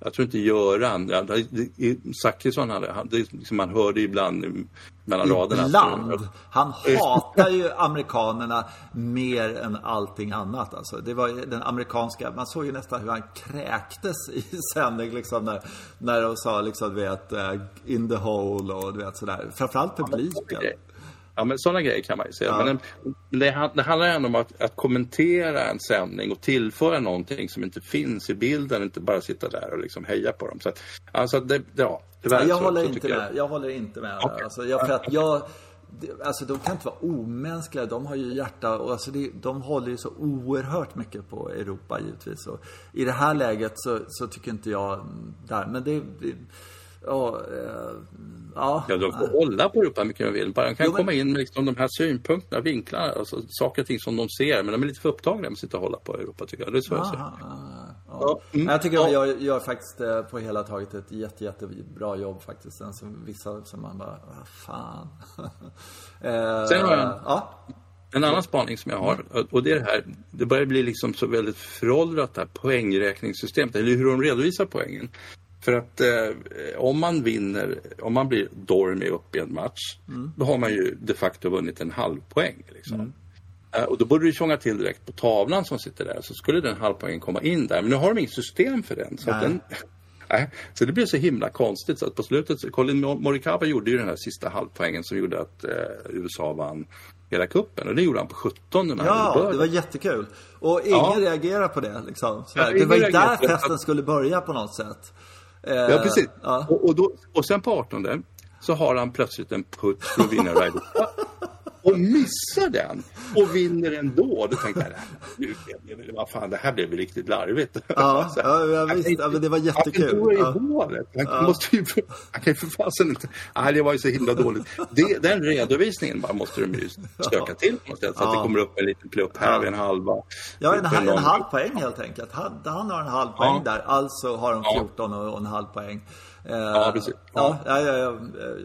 Ja, jag tror inte Göran, ja, det- det- Zachrisson han, det, liksom, man hörde ibland mellan raderna. att- Ibland. Han hatar ju amerikanerna mer än allting annat. Alltså, det var den amerikanska, man såg ju nästan hur han kräktes i sändning liksom när, när de sa liksom du vet eh, in the hole och du vet sådär. Framförallt publiken. Ja, men sådana grejer kan man ju säga. Ja. Men det, det, han- det handlar ändå om att, att kommentera en sändning och tillföra någonting som inte finns i bilden, inte bara sitta där och liksom heja på dem. Så att, alltså, det, ja, tyvärr Jag så, håller så inte med. Jag håller inte med. Okej. Alltså, jag, för att jag... Alltså de kan inte vara omänskliga. De har ju hjärta och alltså det, de håller ju så oerhört mycket på Europa givetvis. Och I det här läget så, så tycker inte jag där. Men det... det ja, eh, ja. Ja, de får hålla på Europa mycket de vill. Bara de kan Jo, men- komma in med liksom de här synpunkterna, vinklarna, alltså, saker och ting som de ser. Men de är lite för upptagna med att sitta och hålla på Europa tycker jag. Det är så jag ser. Aha, ja. Ja, mm, Jag tycker ja. de gör, gör faktiskt eh, på hela taget ett jätte, jättebra jobb faktiskt. Sen som vissa som man bara, vad fan. eh, Sen har jag- Ja. En annan spaning som jag har, och det är det här, det börjar bli liksom så väldigt föråldrat det här poängräkningssystemet, eller hur de redovisar poängen. För att eh, om man vinner, om man blir Dormy upp i en match, då har man ju de facto vunnit en halv poäng. Liksom. Eh, och då borde du tjonga till direkt på tavlan som sitter där, så skulle den halvpoängen komma in där. Men nu har de inget system för den. Så, att den, Nej, så det blev så himla konstigt så att på slutet, så- Colin Morikawa gjorde ju den här sista halvpoängen som gjorde att eh, USA vann hela kuppen och det gjorde han på 17 när Ja, började. det var jättekul. Och ingen Ja. reagerade på det liksom. Ja, det var ju där festen skulle börja på något sätt. Eh, Ja, precis. Ja. Och, och, då, och sen på 18 så har han plötsligt en putt för att vinna Ryder Cup. Och missar den och vinner ändå. Då tänkte jag, nu vad fan, det här blev riktigt larvigt. Ja, Så ja, ja, visst. Ja, men det var jättekul. Han Ja. hålet. Han, måste ju, han kan ju för fasen inte... Nej, det var ju så himla dåligt. Det, den redovisningen bara måste de ju stöka till på något sätt. Så att Ja. det kommer upp en liten plupp här Ja. vid en halva. Ja, en, en, lång- halv poäng helt enkelt. Han, han har en halv poäng Ja. där, alltså har de Ja. 14 och, och en halv poäng. Eh, Ja, precis. Ja, ja, ja, ja,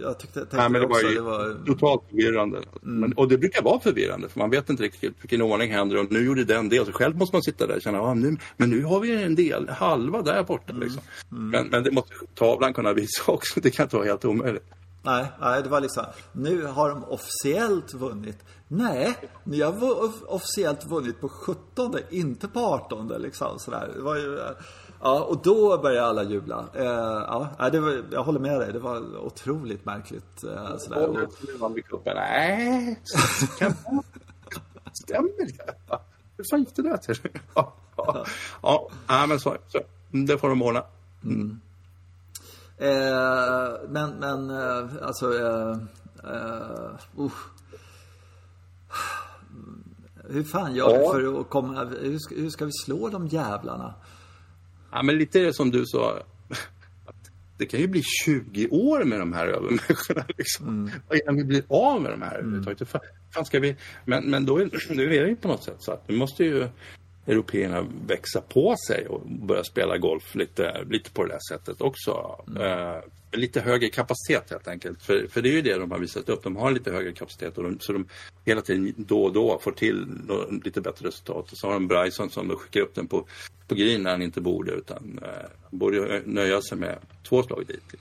jag tyckte, tänkte Nej, men det var också, ju det var... Mm. totalt förvirrande. Men, och det brukar vara förvirrande för man vet inte riktigt vilken ordning händer och nu gjorde den det. Så själv måste man sitta där och känna, ah, nu, men nu har vi en del, halva där borta. Mm. Liksom. Men, men det måste tavlan kunna visa också. Det kan inte vara helt omöjligt. Nej, nej, det var liksom, nu har de officiellt vunnit. Nej, ni har officiellt vunnit på 17, inte på 18 liksom sådär. Det var ju, ja, och då började alla jubla. Eh, ja, det var, jag håller med dig, det var otroligt märkligt. Eh, sådär. Och nu vann vi cupen. Nej, stämmer det? Hur fan gick det där till? Ja, ja, ja, ja men så, så. Det får de ordna. Eh, men, men eh, alltså... Eh, usch. hur fan gör vi Ja. för att komma... Hur ska, hur ska vi slå de jävlarna? Ja, men lite är det som du sa. Att det kan ju bli 20 år med de här övermänniskorna. Liksom. Mm. Innan vi blir av med de här. Hur fan, ska vi... Men, men då är, nu är det ju på något sätt så att nu måste ju européerna växa på sig och börja spela golf lite, lite på det där sättet också. Eh, lite högre kapacitet helt enkelt. För, för det är ju det de har visat upp. De har lite högre kapacitet och de, så de hela tiden då och då får till lite bättre resultat. Och så har de Bryson som då skickar upp den på, på green när han inte borde utan eh, borde nöja sig med två slag dit.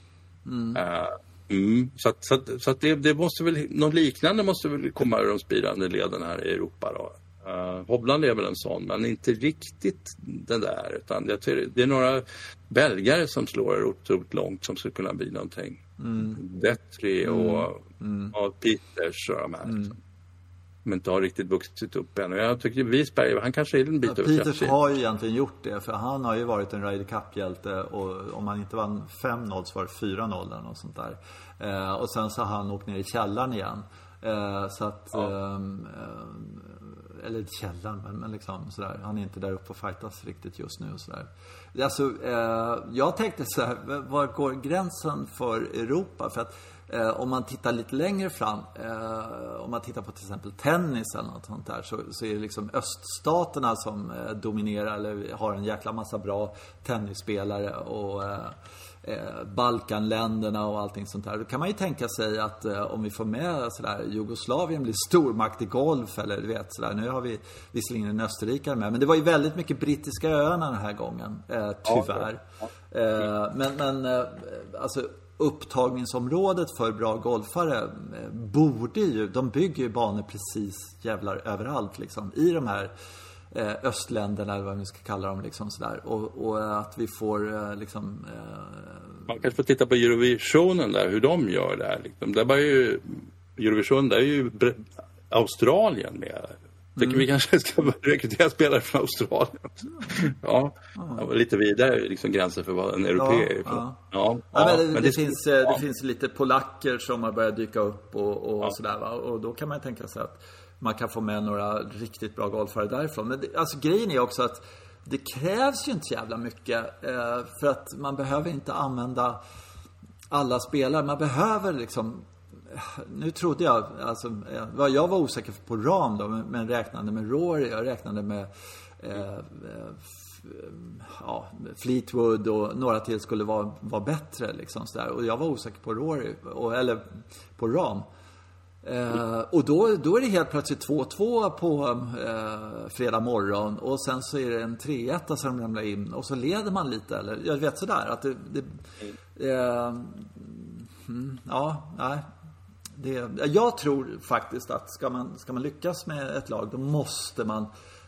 Eh, Mm. Så, att, så, att, så att det, det måste väl, något liknande måste väl komma ur de spridande leden här i Europa då. Uh, Hobland är väl en sån, men inte riktigt den där. Utan jag tror, det är några belgare som slår otroligt långt som skulle kunna bli någonting. Mm. Detri och, och Peters och de här. Liksom. Men inte har riktigt vuxit upp än. Och jag tycker Wiesberg, han kanske är en bit över Peters 30. har ju egentligen gjort det, för han har ju varit en Ryder Cup-hjälte och om han inte vann 5-0 så var det 4-0 eller något sånt där. Eh, och sen så har han åkt ner i källaren igen. Eh, så att... ehm, eh, eller källaren, men, men liksom sådär. Han är inte där uppe och fightas riktigt just nu och sådär. Alltså, eh, jag tänkte så här, var går gränsen för Europa? För att Eh, om man tittar lite längre fram, eh, om man tittar på till exempel tennis eller något sånt där, så, så är det liksom öststaterna som eh, dominerar eller har en jäkla massa bra tennisspelare och eh, Balkanländerna och allting sånt där. Då kan man ju tänka sig att eh, om vi får med sådär, Jugoslavien blir stormakt i golf eller du vet sådär. Nu har vi visserligen en österrikare med, men det var ju väldigt mycket brittiska öarna den här gången, eh, tyvärr. Eh, men, men eh, alltså upptagningsområdet för bra golfare eh, borde ju, de bygger ju banor precis jävlar överallt liksom. I de här eh, östländerna eller vad vi ska kalla dem liksom sådär. Och, och att vi får eh, liksom eh, Man kanske får titta på Eurovisionen där, hur de gör där. Liksom. Det var ju, Eurovision, där är ju Australien med. Tycker vi kanske ska rekrytera spelare från Australien. Ja, det var lite vidare liksom gränser för vad en europé är ja. Ja, Ja, men det, men det, skulle- finns, eh, ja. det finns lite polacker som har börjat dyka upp och, och sådär va. Och då kan man tänka sig att man kan få med några riktigt bra golfare därifrån. Men det, alltså grejen är också att det krävs ju inte så jävla mycket. Eh, för att man behöver inte använda alla spelare. Man behöver liksom nu trodde jag, alltså, eh, jag var osäker på ram då, men, räknade med Rory, jag räknade med eh, eh, eh, ja, Fleetwood och några till skulle vara, vara bättre liksom sådär. Och jag var osäker på Rory, och, eller på ram. Eh, och då, då är det helt plötsligt 2-2 på eh, fredag morgon och sen så är det en 3-1 som ramlar in och så leder man lite eller jag vet sådär att det, det eh, mm, ja, nej. Det, jag tror faktiskt att ska man, ska man lyckas med ett lag då måste man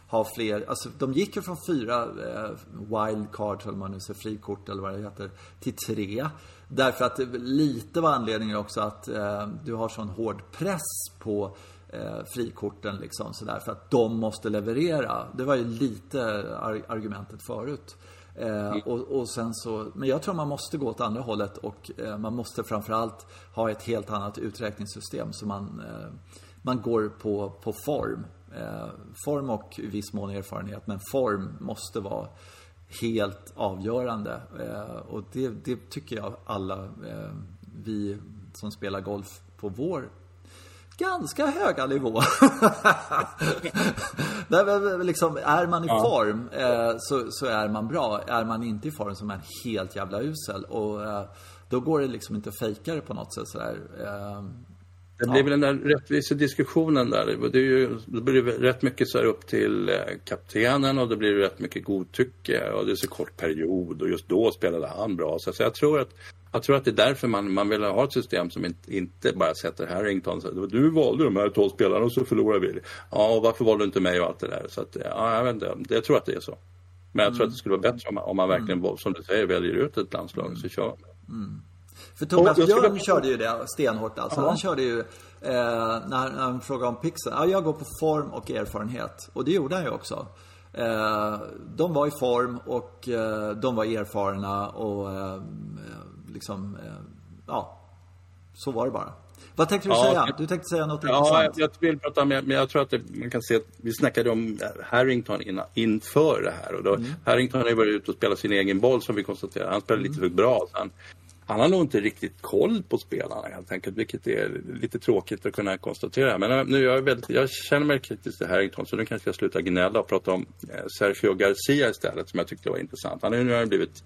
ha fler, alltså de gick ju från fyra eh, wildcards eller man nu säger, frikort eller vad det heter, till tre. Därför att det lite var anledningen också att eh, du har sån hård press på eh, frikorten liksom sådär för att de måste leverera. Det var ju lite ar- argumentet förut. Eh, och, och sen så, men jag tror man måste gå åt andra hållet och eh, man måste framförallt ha ett helt annat uträkningssystem så man, eh, man går på, på form. Eh, form och i viss mån erfarenhet, men form måste vara helt avgörande. Eh, och det, det tycker jag alla eh, vi som spelar golf på vår ganska höga nivå. Liksom, är man i form eh, så, så är man bra. Är man inte i form så är man helt jävla usel. Och eh, då går det liksom inte att fejka det på något sätt sådär. Eh, Det blir väl den där rättvisediskussionen där. Det, är ju, det blir rätt mycket så upp till eh, kaptenen och det blir rätt mycket godtycke och det är så kort period och just då spelade han bra. Så, jag, tror att, jag tror att det är därför man, man vill ha ett system som inte, inte bara sätter Harrington så du valde de här tolv spelarna och så förlorade vi. Ja, och varför valde du inte mig och allt det där. Så att, ja, jag vet inte, jag tror att det är så. Men jag tror att det skulle vara bättre om man, om man verkligen, som du säger, väljer ut ett landslag och så kör man. För Och jag skulle- Björn körde ju det stenhårt alltså. Ja. Han körde ju, eh, när, när han frågade om pixeln, ja jag går på form och erfarenhet. Och det gjorde han ju också. Eh, de var i form och eh, de var erfarna och eh, liksom, eh, ja, så var det bara. Vad tänkte du Ja, säga? jag- Du tänkte säga något Ja, jag, intressant. jag vill prata om, men jag tror att det, man kan se att vi snackade om Harrington innan, inför det här. Och då, Mm. Harrington har ju varit ute och spelat sin egen boll som vi konstaterade. Han spelar lite för bra. Så han, han har nog inte riktigt koll på spelarna helt enkelt, vilket är lite tråkigt att kunna konstatera. Men äh, nu är jag, väldigt, jag känner mig kritisk till Harrington så nu kanske jag slutar gnälla och prata om eh, Sergio Garcia istället som jag tyckte var intressant. Han har ju nu blivit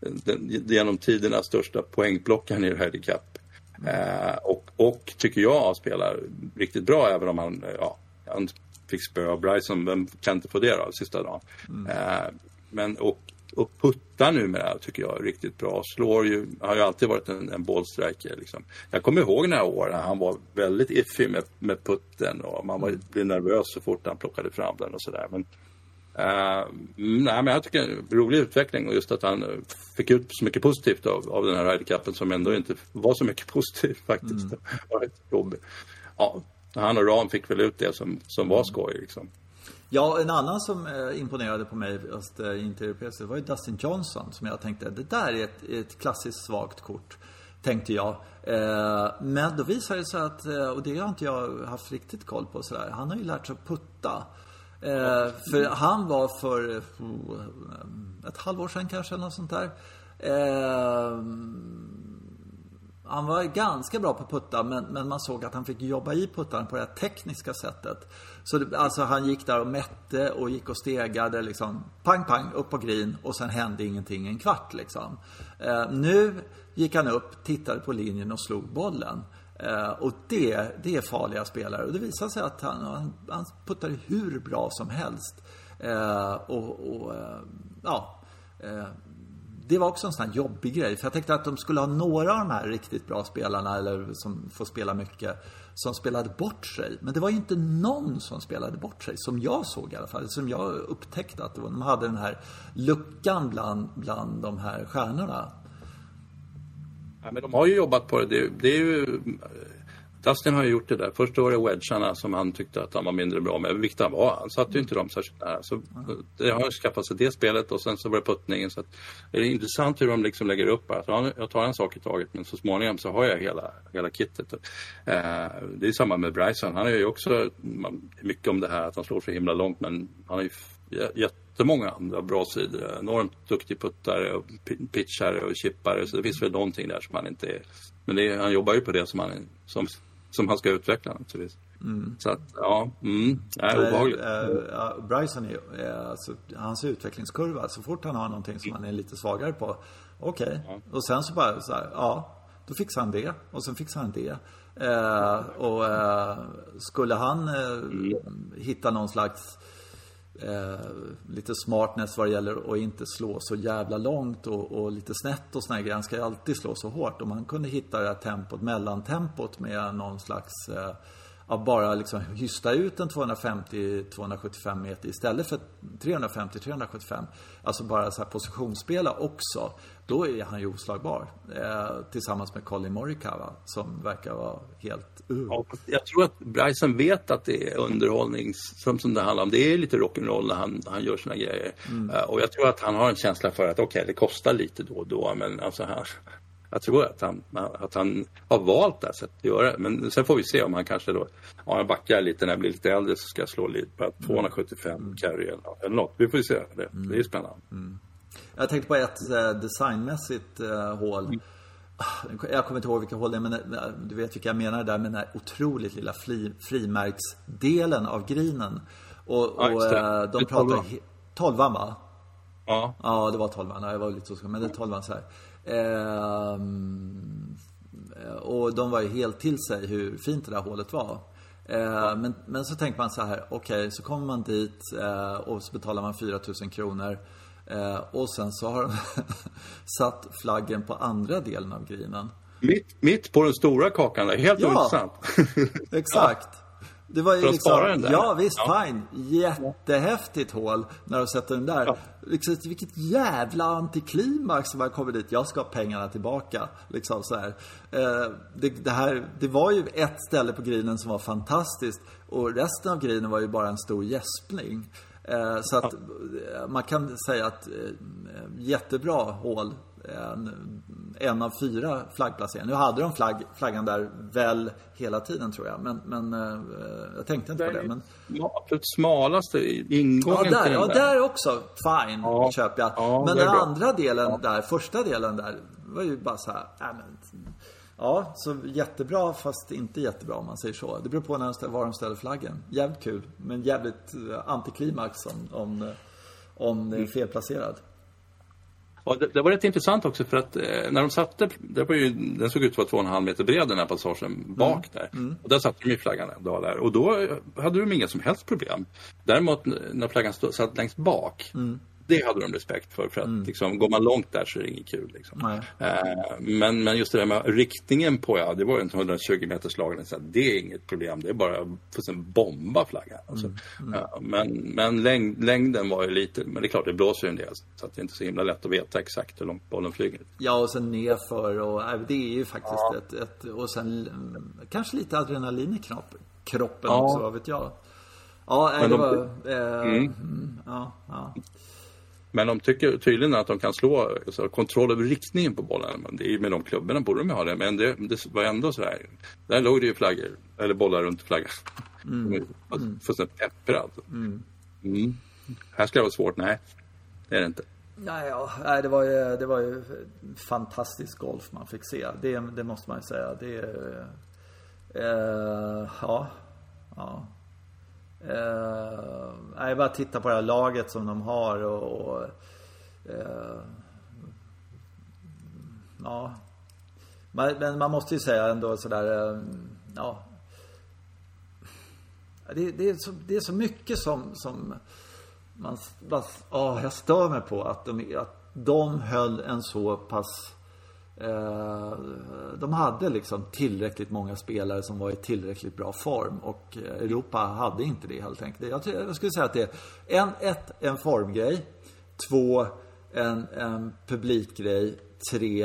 eh, den, genom tiderna största poängblockaren i Ryder Cup. Eh, och, och tycker jag spelar riktigt bra även om han, eh, ja, han fick spö av Bryson. Vem kan inte få det då, sista dagen? Eh, men och, och puttar numera tycker jag riktigt bra. Slår ju, har ju alltid varit en, en bollstriker. Liksom. Jag kommer ihåg några år när han var väldigt iffy med, med putten och man var, blev nervös så fort han plockade fram den och sådär. Men mm, nej, men jag tycker det är en rolig utveckling och just att han eh, fick ut så mycket positivt av, av den här Ryder som ändå inte var så mycket positivt faktiskt. Det var rätt jobbigt. Ja, han och Ram fick väl ut det som, som var skoj liksom. Ja, en annan som eh, imponerade på mig fast eh, inte europeiskt, det var ju Dustin Johnson som jag tänkte, det där är ett, ett klassiskt svagt kort. Tänkte jag. Eh, men då visade det sig att, och det har inte jag haft riktigt koll på sådär, han har ju lärt sig att putta. För han var för ett halvår sedan kanske, eller något sånt där. Han var ganska bra på att putta men, men man såg att han fick jobba i puttaren på det här tekniska sättet. Så det, alltså han gick där och mätte och gick och stegade liksom pang pang upp på green och sen hände ingenting en kvart liksom. Eh, nu gick han upp, tittade på linjen och slog bollen. Eh, och det, det är farliga spelare och det visade sig att han, han, han puttade hur bra som helst. Eh, och, och eh, ja eh, det var också en sån här jobbig grej. För jag tänkte att de skulle ha några av de här riktigt bra spelarna, eller som får spela mycket, som spelade bort sig. Men det var ju inte någon som spelade bort sig, som jag såg i alla fall. Som jag upptäckte att det var, de hade den här luckan bland, bland de här stjärnorna. Ja, men de har ju jobbat på det. Det, det är ju... Dustin har ju gjort det där. Först var det wedgarna som han tyckte att han var mindre bra med. Vilket han var. Han satte ju inte dem särskilt nära. Så eh, det har skaffat sig det spelet och sen så var det puttningen. Så att, det är intressant hur de liksom lägger upp att jag tar en sak i taget men så småningom så har jag hela, hela kittet. Eh, det är samma med Bryson. Han är ju också mycket om det här att han slår så himla långt men han har ju jättemånga andra bra sidor. Enormt duktig puttare och pitchare och chippare. Så det finns väl någonting där som han inte är. Men det är, han jobbar ju på det som han, som, som han ska utveckla naturligtvis. Så att, ja, mm, det är obehagligt. Eh, eh, ja, Bryson är, är alltså, hans utvecklingskurva, så fort han har någonting som han är lite svagare på, okej. Och sen så bara så här, ja, då fixar han det. Och sen fixar han det. Eh, och eh, skulle han eh, hitta någon slags eh, lite smartness vad det gäller att inte slå så jävla långt och, och lite snett och sådana grejer. Han ska ju alltid slå så hårt. Om han kunde hitta det här tempot, mellantempot med någon slags eh, att bara liksom hysta ut en 250-275 meter istället för 350-375. Alltså bara så här positionsspela också. Då är han ju oslagbar. Eh, tillsammans med Colin Morikawa som verkar vara helt ur. Ja, jag tror att Bryson vet att det är underhållning som, som det handlar om. Det är lite rock'n'roll när han, han gör sina grejer. Eh, och jag tror att han har en känsla för att okej, okay, det kostar lite då och då, men alltså han, jag tror att han, att han har valt det här sättet att göra det. Men sen får vi se om han kanske då, ja, jag backar lite när jag blir lite äldre så ska jag slå lite på 275 carry eller, något. Vi får se. Det, det är spännande. Jag tänkte på ett eh, designmässigt eh, hål. Jag kommer inte ihåg vilka hål det är, men eh, du vet vilka jag menar där med den här otroligt lilla fri, frimärksdelen av grinen. Och, Ja, och Det de pratar... tolvan. va? Ja, Ja, det var tolvan. Ja, jag var lite osäker, men det är tolvan så här. Ehm, och de var ju helt till sig hur fint det där hålet var. Eh, men, men så tänker man så här, okej, så kommer man dit eh, och så betalar man 4000 kronor. Eh, och sen så har de satt flaggen på andra delen av grinen. mitt, mitt på den stora kakan där. Helt Ja. ointressant. Exakt. Det var ju För att liksom, spara den där. ja visst, Ja. fine. Jättehäftigt hål när de sätter den där. Ja. Liksom, vilket jävla antiklimax som man kommer dit. Jag ska ha pengarna tillbaka. Liksom så här. Eh, det, det, här, det var ju ett ställe på grinen som var fantastiskt. Och resten av grinen var ju bara en stor gäspning. Eh, så att eh, man kan säga att eh, jättebra hål. Eh, en av fyra flaggplaceringar. Nu hade de flagg, flaggan där väl hela tiden tror jag. Men, men uh, jag tänkte inte på det. Men... Absolut smalaste ingången ja, där, ja, där också. Fine, ja, köper jag. Ja, men den andra delen där, första delen där, var ju bara så här, äh, men, Ja, så jättebra fast inte jättebra om man säger så. Det beror på när de var de ställer flaggen. Jävligt kul, men jävligt eh, antiklimax om, om, eh, om det är felplacerad. Ja, det, det, var rätt intressant också för att eh, när de satte, det var ju, den såg ut att vara två och en halv meter bred den här passagen bak mm. där. Mm. Och där satte de ju flaggan en dag där och då hade de inga som helst problem. Däremot när flaggan stod, satt längst bak mm det hade de respekt för. För att mm. liksom, går man långt där så är det inget kul. Liksom. Eh, men, men just det där med riktningen på, ja, det var en 120 meters lag. det är inget problem, det är bara att bomba flaggan. Alltså. Mm. Mm. Eh, men men längd, längden var ju lite, men det är klart det blåser ju en del. Så det är inte så himla lätt att veta exakt hur långt bollen flyger. Ja, och sen nerför och det är ju faktiskt ja. ett, ett, och sen mm, kanske lite adrenalin i knopp, kroppen ja. också, vad vet jag. Ja, nej, det de, var... Eh, mm. mm. ja, ja. Men de tycker tydligen att de kan slå alltså, kontroll över riktningen på bollen. Det är med de klubborna borde de ha det. Men det, det var ändå så här. Där låg det ju flaggor, eller bollar runt flaggan. Mm. mm. Fullständigt pepprad. Mm. Mm. Här ska det vara svårt. Nej, det är det inte. Nej, ja, det, var ju, det var ju fantastisk golf man fick se. Det, det måste man ju säga. Det, eh, ja, ja. Eh, jag bara titta på det här laget som de har och, och eh, Ja. Men man måste ju säga ändå sådär eh, Ja. Det, det, är så, det är så mycket som, som man, bara, oh, jag stör mig på att de, att de höll en så pass Eh, de hade liksom tillräckligt många spelare som var i tillräckligt bra form och eh, Europa hade inte det helt enkelt. Jag, skulle säga att det är en, ett, en formgrej. Två, en, en publikgrej. Tre,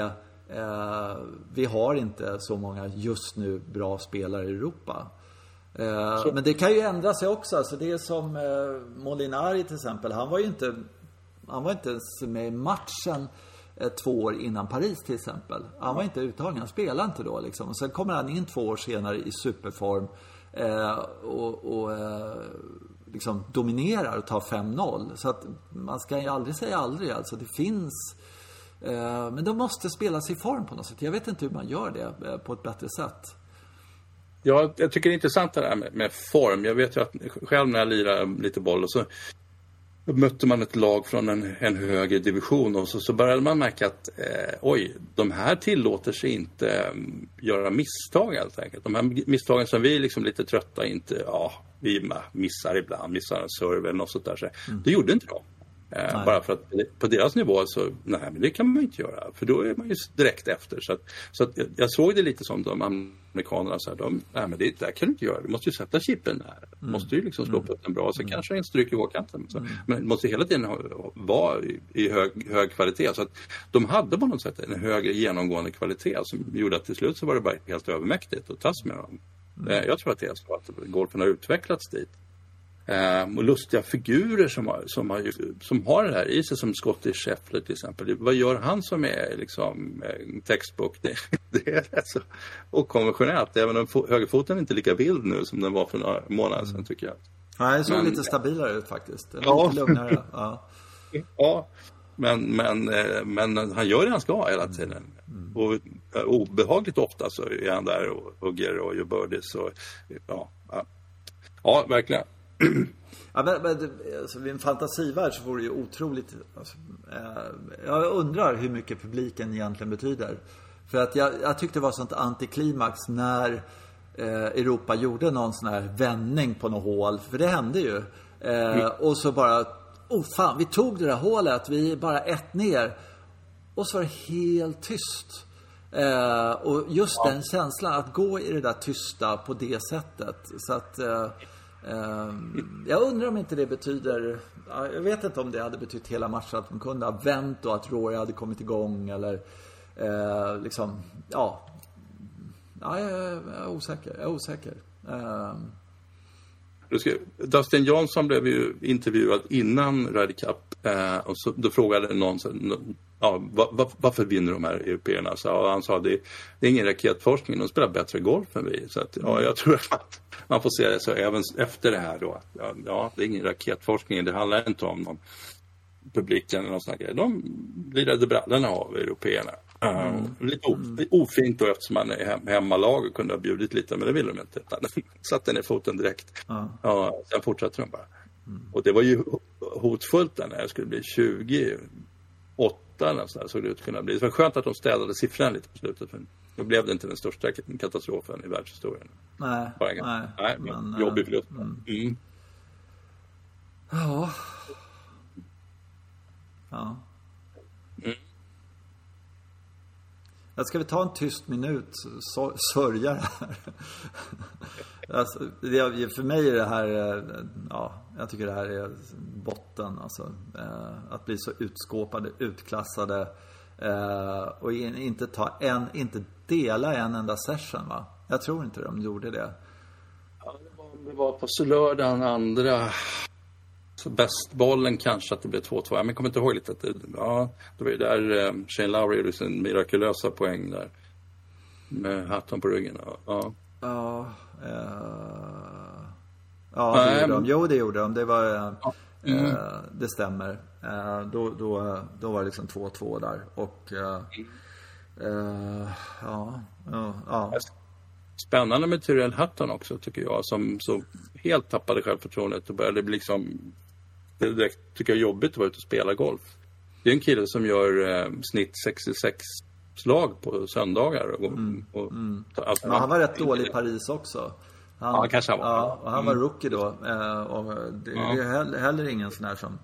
eh, vi har inte så många just nu bra spelare i Europa. Eh, men det kan ju ändra sig också. Alltså det är som eh, Molinari till exempel. Han var ju inte, han var inte ens med i matchen Eh, två år innan Paris till exempel. Han var inte uttagen, han spelade inte då liksom. Och sen kommer han in två år senare i superform eh, och, och eh, liksom dominerar och tar 5-0. Så att man ska ju aldrig säga aldrig alltså. Det finns eh, men de måste spelas i form på något sätt. Jag vet inte hur man gör det eh, på ett bättre sätt. Ja, jag tycker det är intressant det där med, med, form. Jag vet ju att själv när jag lirar lite boll och så mötte man ett lag från en, en högre division och så, så började man märka att eh, oj, de här tillåter sig inte eh, göra misstag helt enkelt. De här misstagen som vi liksom lite trötta inte, ja, vi missar ibland, missar en serve eller något sånt där. Så, mm. Det gjorde inte de. Eh, bara för att på deras nivå så, nej men det kan man inte göra. För då är man ju direkt efter. Så, att, så att jag såg det lite som de amerikanerna så här, de, nej men det där kan du inte göra. Du måste ju sätta chippen där. Du mm. måste ju liksom slå mm. putten bra. Så mm. kanske en stryk i hårkanten. Så, mm. Men måste hela tiden vara i, i hög, hög kvalitet. Så att de hade på något sätt en högre genomgående kvalitet som gjorde att till slut så var det bara helt övermäktigt att tas med dem. Mm. Eh, jag tror att det är så att golfen har utvecklats dit. Um, och lustiga figurer som har, som, har, som har det här i sig, som Scottie Scheffler till exempel. Vad gör han som är liksom textbook? Det, det är rätt så okonventionellt, även om högerfoten är inte lika vild nu som den var för några månader sedan tycker jag. Nej, det såg men, lite stabilare ut faktiskt. Ja. Lite lugnare. Ja. ja. Men, men, eh, men han gör det han ska hela tiden. Mm. Och eh, obehagligt ofta så är han där och hugger och gör birdies. Och, ja, ja. ja, verkligen. Ja, men, men alltså, vid en fantasivärld så vore det ju otroligt... Alltså, eh, jag undrar hur mycket publiken egentligen betyder. För att jag, jag tyckte det var sånt antiklimax när eh, Europa gjorde någon sån här vändning på något hål. För det hände ju. Eh, mm. Och så bara... Oh fan, vi tog det där hålet. Vi är bara ett ner. Och så var det helt tyst. Eh, och just ja. den känslan, att gå i det där tysta på det sättet. Så att... Ehm, jag undrar om inte det betyder, jag vet inte om det hade betytt hela matchen att de kunde ha vänt och att Rory hade kommit igång eller eh, liksom, ja. ja jag, är osäker, jag är osäker. Ehm. Dustin Johnson blev ju intervjuad innan Ryder Cup eh, och så, då frågade någon ja, va, va, varför vinner de här européerna? Så, ja, han sa det, det är ingen raketforskning, de spelar bättre golf än vi. Så att, ja, jag tror att man får se det så även efter det här då. Ja, det är ingen raketforskning, det handlar inte om någon publiken eller någon sån grej. De lirade brallorna av européerna. Uh, lite o, ofint då eftersom man är hem, hemmalag och kunde ha bjudit lite men det ville de inte. Utan satte ner foten direkt. Ja. Ja, sen fortsatte de bara. Och det var ju hotfullt när det skulle bli 28 eller så såg det ut att kunna bli. Det var skönt att de städade siffrorna lite på slutet. För då blev det inte den största katastrofen i världshistorien. Nej, Bara en- nej. nej men, men, jobbig eh, förlust. Mm. Ja. Ja. Jag ska vi ta en tyst minut, så, sörja det här. alltså, det, för mig är det här, eh, ja, jag tycker det här är botten alltså. Eh, att bli så utskåpade, utklassade eh, och in, inte ta en, inte dela en enda session va. Jag tror inte de gjorde det. Ja, det, var, det var på lördagen andra. Så bästbollen kanske att det blev 2-2. Ja, Men jag kommer inte ihåg lite. Att det, ja, det var ju där eh, Shane Lowry gjorde sin mirakulösa poäng där. Med hatten på ryggen. Ja, ja. Ja, eh, ja det Nej, gjorde de. Jo, det gjorde de. Det var, eh, Mm. eh, det stämmer. Eh, då, då, då var det liksom 2-2 där. Och, ja, ja, ja. Spännande med Tyrell Hatton också tycker jag. Som så helt tappade självförtroendet och började bli liksom... Är direkt tycker jag är jobbigt att vara ute och spela golf. Det är en kille som gör eh, snitt 66 slag på söndagar. Och, och, alltså, Men han var rätt dålig i Paris också. Han, Ja, kanske han var. Ja, och han var rookie då. Eh, och det, Ja. det är heller, heller ingen sån här som...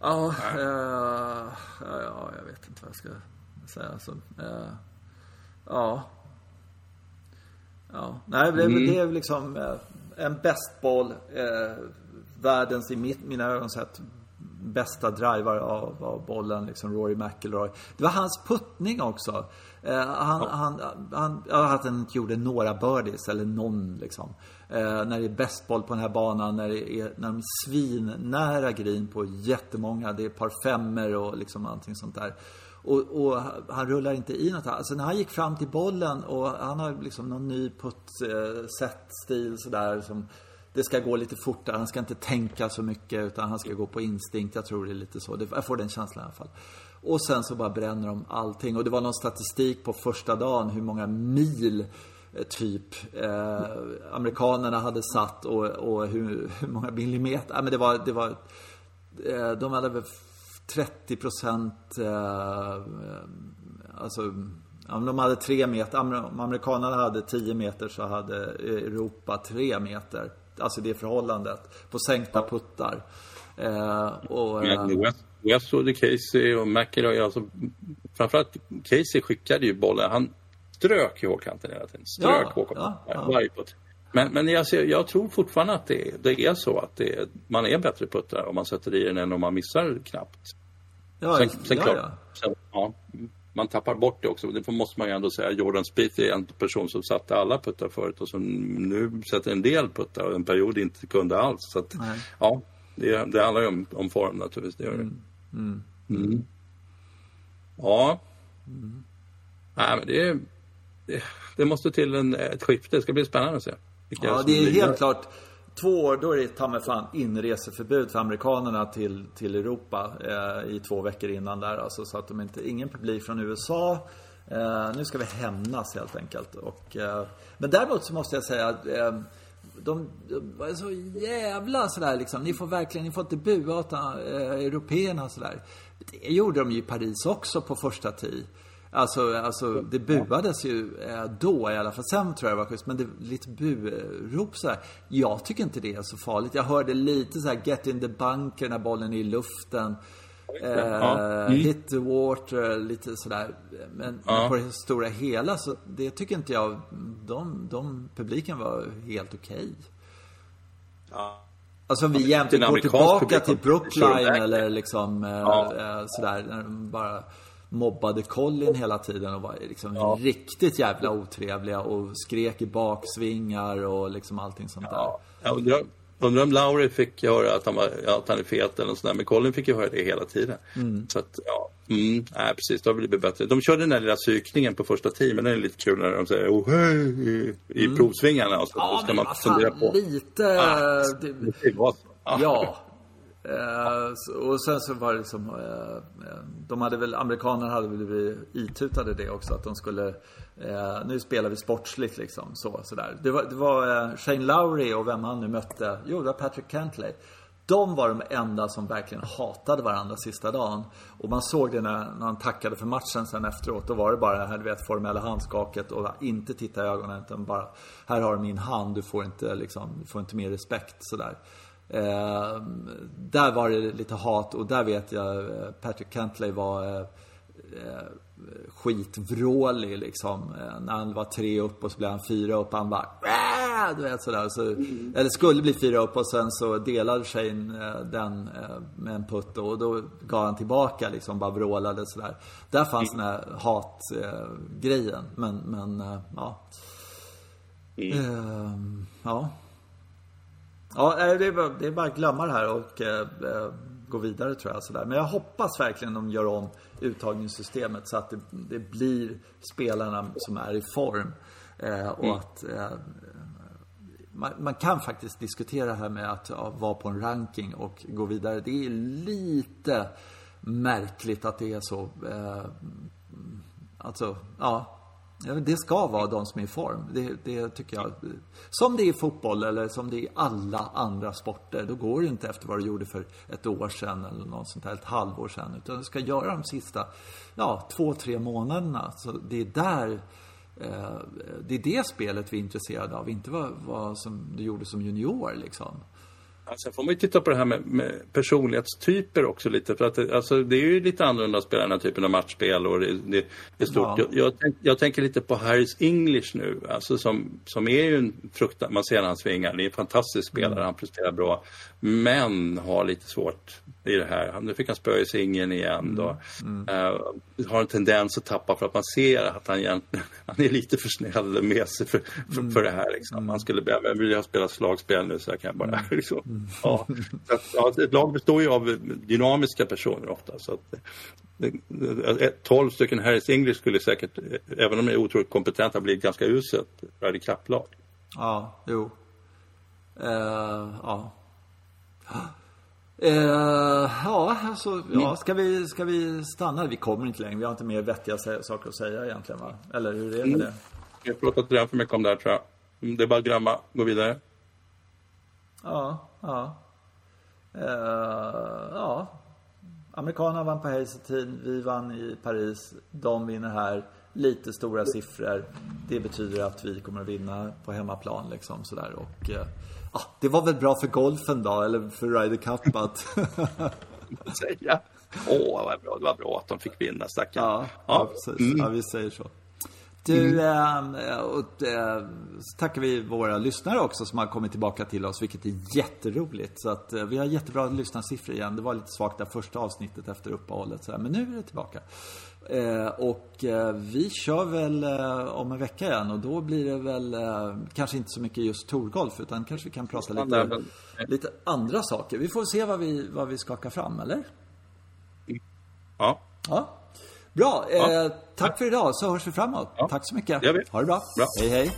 Ja, eh, ja, ja, jag vet inte vad jag ska säga. Så, eh, ja. Ja, nej, det, Mm. det är liksom eh, en bästboll. Eh, världens, i mitt, mina ögon sett, bästa driver av, av bollen, liksom Rory McIlroy. Det var hans puttning också. Eh, han, han, han, ja, att han inte gjorde några birdies, eller någon liksom. Eh, när det är bästboll på den här banan, när, det är, när de är svinnära green på jättemånga. Det är par femmer och liksom allting sånt där. Och, och han rullar inte i något. Alltså när han gick fram till bollen och han har liksom någon ny putt-set-stil sådär som det ska gå lite fortare. Han ska inte tänka så mycket utan han ska gå på instinkt. Jag tror det är lite så. Jag får den känslan i alla fall. Och sen så bara bränner de allting. Och det var någon statistik på första dagen hur många mil eh, typ eh, amerikanerna hade satt och, och hur, hur många millimeter. Ja, men det var, det var eh, de hade väl 30 procent eh, eh Alltså om de hade tre meter, om amerikanerna hade 10 meter så hade Europa 3 meter. Alltså det förhållandet på sänkta puttar. Eh, och, eh, Westwood, Casey och McIlroy, alltså, framförallt Casey skickade ju bollen. Han strök i hålkanten hela tiden. Strök Ja, hålkanten. ja, ja. Varje putt. Men, men jag, ser, jag tror fortfarande att det, det är så att det, man är bättre puttare om man sätter i den än om man missar knappt. ja, Sen, sen ja, klart, ja. Sen, ja, man tappar bort det också. Det måste man ju ändå säga. Jordan Spieth är en person som satte alla puttar förut och som nu sätter en del puttar och en period inte kunde alls. Så att, ja, det, det handlar ju om, om form naturligtvis. Det gör det. Mm. Ja. Nej, men det, det, det måste till en, ett skifte. Det ska bli spännande att se. Ja, det är helt klart. Två år, då är det ta mig fan inreseförbud för amerikanerna till, till Europa eh, i två veckor innan där. Alltså, så att de inte, ingen publik från USA. Eh, nu ska vi hämnas helt enkelt. Och, eh, men däremot så måste jag säga att eh, de, de var så jävla sådär liksom. Ni får verkligen, ni får inte bua åt eh, européerna sådär. Det gjorde de ju i Paris också på första tee. Alltså, alltså det buades ju eh, då i alla fall. Sen tror jag det var schysst. Men det lite burop sådär. Jag tycker inte det är så farligt. Jag hörde lite så här get in the bunker när bollen är i luften. Eh, Ja. Mm. Hit the water, lite sådär. Men Ja. på det stora hela så det tycker inte jag. De, de publiken var helt okej. Ja. Alltså om vi jämt går tillbaka till Brookline eller liksom eh, Ja. eh, sådär. När de bara mobbade Colin hela tiden och var liksom Ja. riktigt jävla otrevliga och skrek i baksvingar och liksom allting sånt där. Ja, jag undrar, undrar om Lauri fick höra att han, var, att han är fet eller något sånt där. Men Colin fick ju höra det hela tiden. Mm. Så att, ja. Mm, nej, precis. Det har blivit bättre. De körde den där lilla psykningen på första teamen. Den är lite kul när de säger oh, hej i, i mm. provsvingarna. Och så, ja, ska man fundera på. lite... Ah, det, det var så. Ah. Ja. Eh, och sen så var det liksom, eh, eh de hade väl, amerikanerna hade väl blivit itutade det också att de skulle, eh, nu spelar vi sportsligt liksom så, sådär. Det var, det var eh, Shane Lowry och vem han nu mötte, jo det var Patrick Cantley. De var de enda som verkligen hatade varandra sista dagen. Och man såg det när, när han tackade för matchen sen efteråt. Då var det bara det här, du vet, formella handskaket och inte titta i ögonen utan bara Här har du min hand, du får inte liksom, du får inte mer respekt sådär. Eh, där var det lite hat och där vet jag eh, Patrick Cantley var eh, eh, skitvrålig liksom. Eh, när han var tre upp och så blev han fyra upp. Han bara du vet sådär. Så, mm. Eller skulle bli fyra upp och sen så delade Shane eh, den med en putt och då gav han tillbaka liksom. Bara vrålade sådär. Där fanns mm. den här hatgrejen. Men, men ja. Mm. ja. Ja, det är, bara, det är bara att glömma det här och eh, gå vidare tror jag. Sådär. Men jag hoppas verkligen de gör om uttagningssystemet så att det, det blir spelarna som är i form. Eh, och mm. att eh, man, man, kan faktiskt diskutera det här med att ja, vara på en ranking och gå vidare. Det är lite märkligt att det är så. Eh, alltså, ja. Det ska vara de som är i form. Det, det, tycker jag. Som det är i fotboll eller som det är i alla andra sporter. Då går det inte efter vad du gjorde för ett år sedan eller något sånt här, ett halvår sedan. Utan du ska göra de sista, ja, två, tre månaderna. Så det är där eh, det är det spelet vi är intresserade av, inte vad, vad som du gjorde som junior liksom. Sen får man ju titta på det här med, med personlighetstyper också lite. För att alltså, det är ju lite annorlunda att spela den här typen av matchspel och det, det är stort. Ja. Jag, jag, jag, tänker lite på Harris English nu. Alltså som, som är ju en fruktan, man ser hans vingar. Det är en fantastisk spelare, mm. han presterar bra. Men har lite svårt i det här. Nu fick han spö i singeln igen då. Mm. Uh, har en tendens att tappa för att man ser att han egentligen han är lite för snäll med sig för, för, mm. för det här. Liksom. Mm. Han skulle behöva, vill jag spela slagspel nu så jag kan bara mm. liksom. Mm. Ja. Så ja, ett lag består ju av dynamiska personer ofta. Så att, 12 stycken Harris English skulle säkert, även om de är otroligt kompetenta, bli ett ganska uselt Ryder Cup-lag. Ja, jo. Uh, ja. Uh, ja, alltså, ja, ska vi, ska vi stanna? Vi kommer inte längre. Vi har inte mer vettiga saker att säga egentligen, va? Eller hur är det? Mm. Jag har pratat redan för mycket om det här, tror jag. Det är bara att glömma. Gå vidare. Ja, ja. Uh, ja. Amerikanerna vann på Hazeltine, vi vann i Paris. De vinner här. Lite stora siffror. Det betyder att vi kommer att vinna på hemmaplan liksom sådär. Och uh, ah, det var väl bra för golfen då, eller för Ryder Cup att... säga. Åh, vad bra. Det var bra att de fick vinna, stackarn. Ja, ja. ja precis. Mm. Ja, vi säger så. Du, mm. äh, och, äh, så tackar vi våra lyssnare också som har kommit tillbaka till oss, vilket är jätteroligt. Så att äh, vi har jättebra lyssnarsiffror igen. Det var lite svagt det första avsnittet efter uppehållet, så här, men nu är det tillbaka. Eh, och eh, vi kör väl eh, om en vecka igen och då blir det väl kanske inte så mycket just Torgolf utan kanske vi kan prata lite, lite andra saker. Vi får se vad vi, vad vi skakar fram, eller? Ja. Ja. Bra. Ja. tack för idag så hörs vi framåt. Ja. Tack så mycket. Det gör vi. Ha det bra. bra. Hej, hej.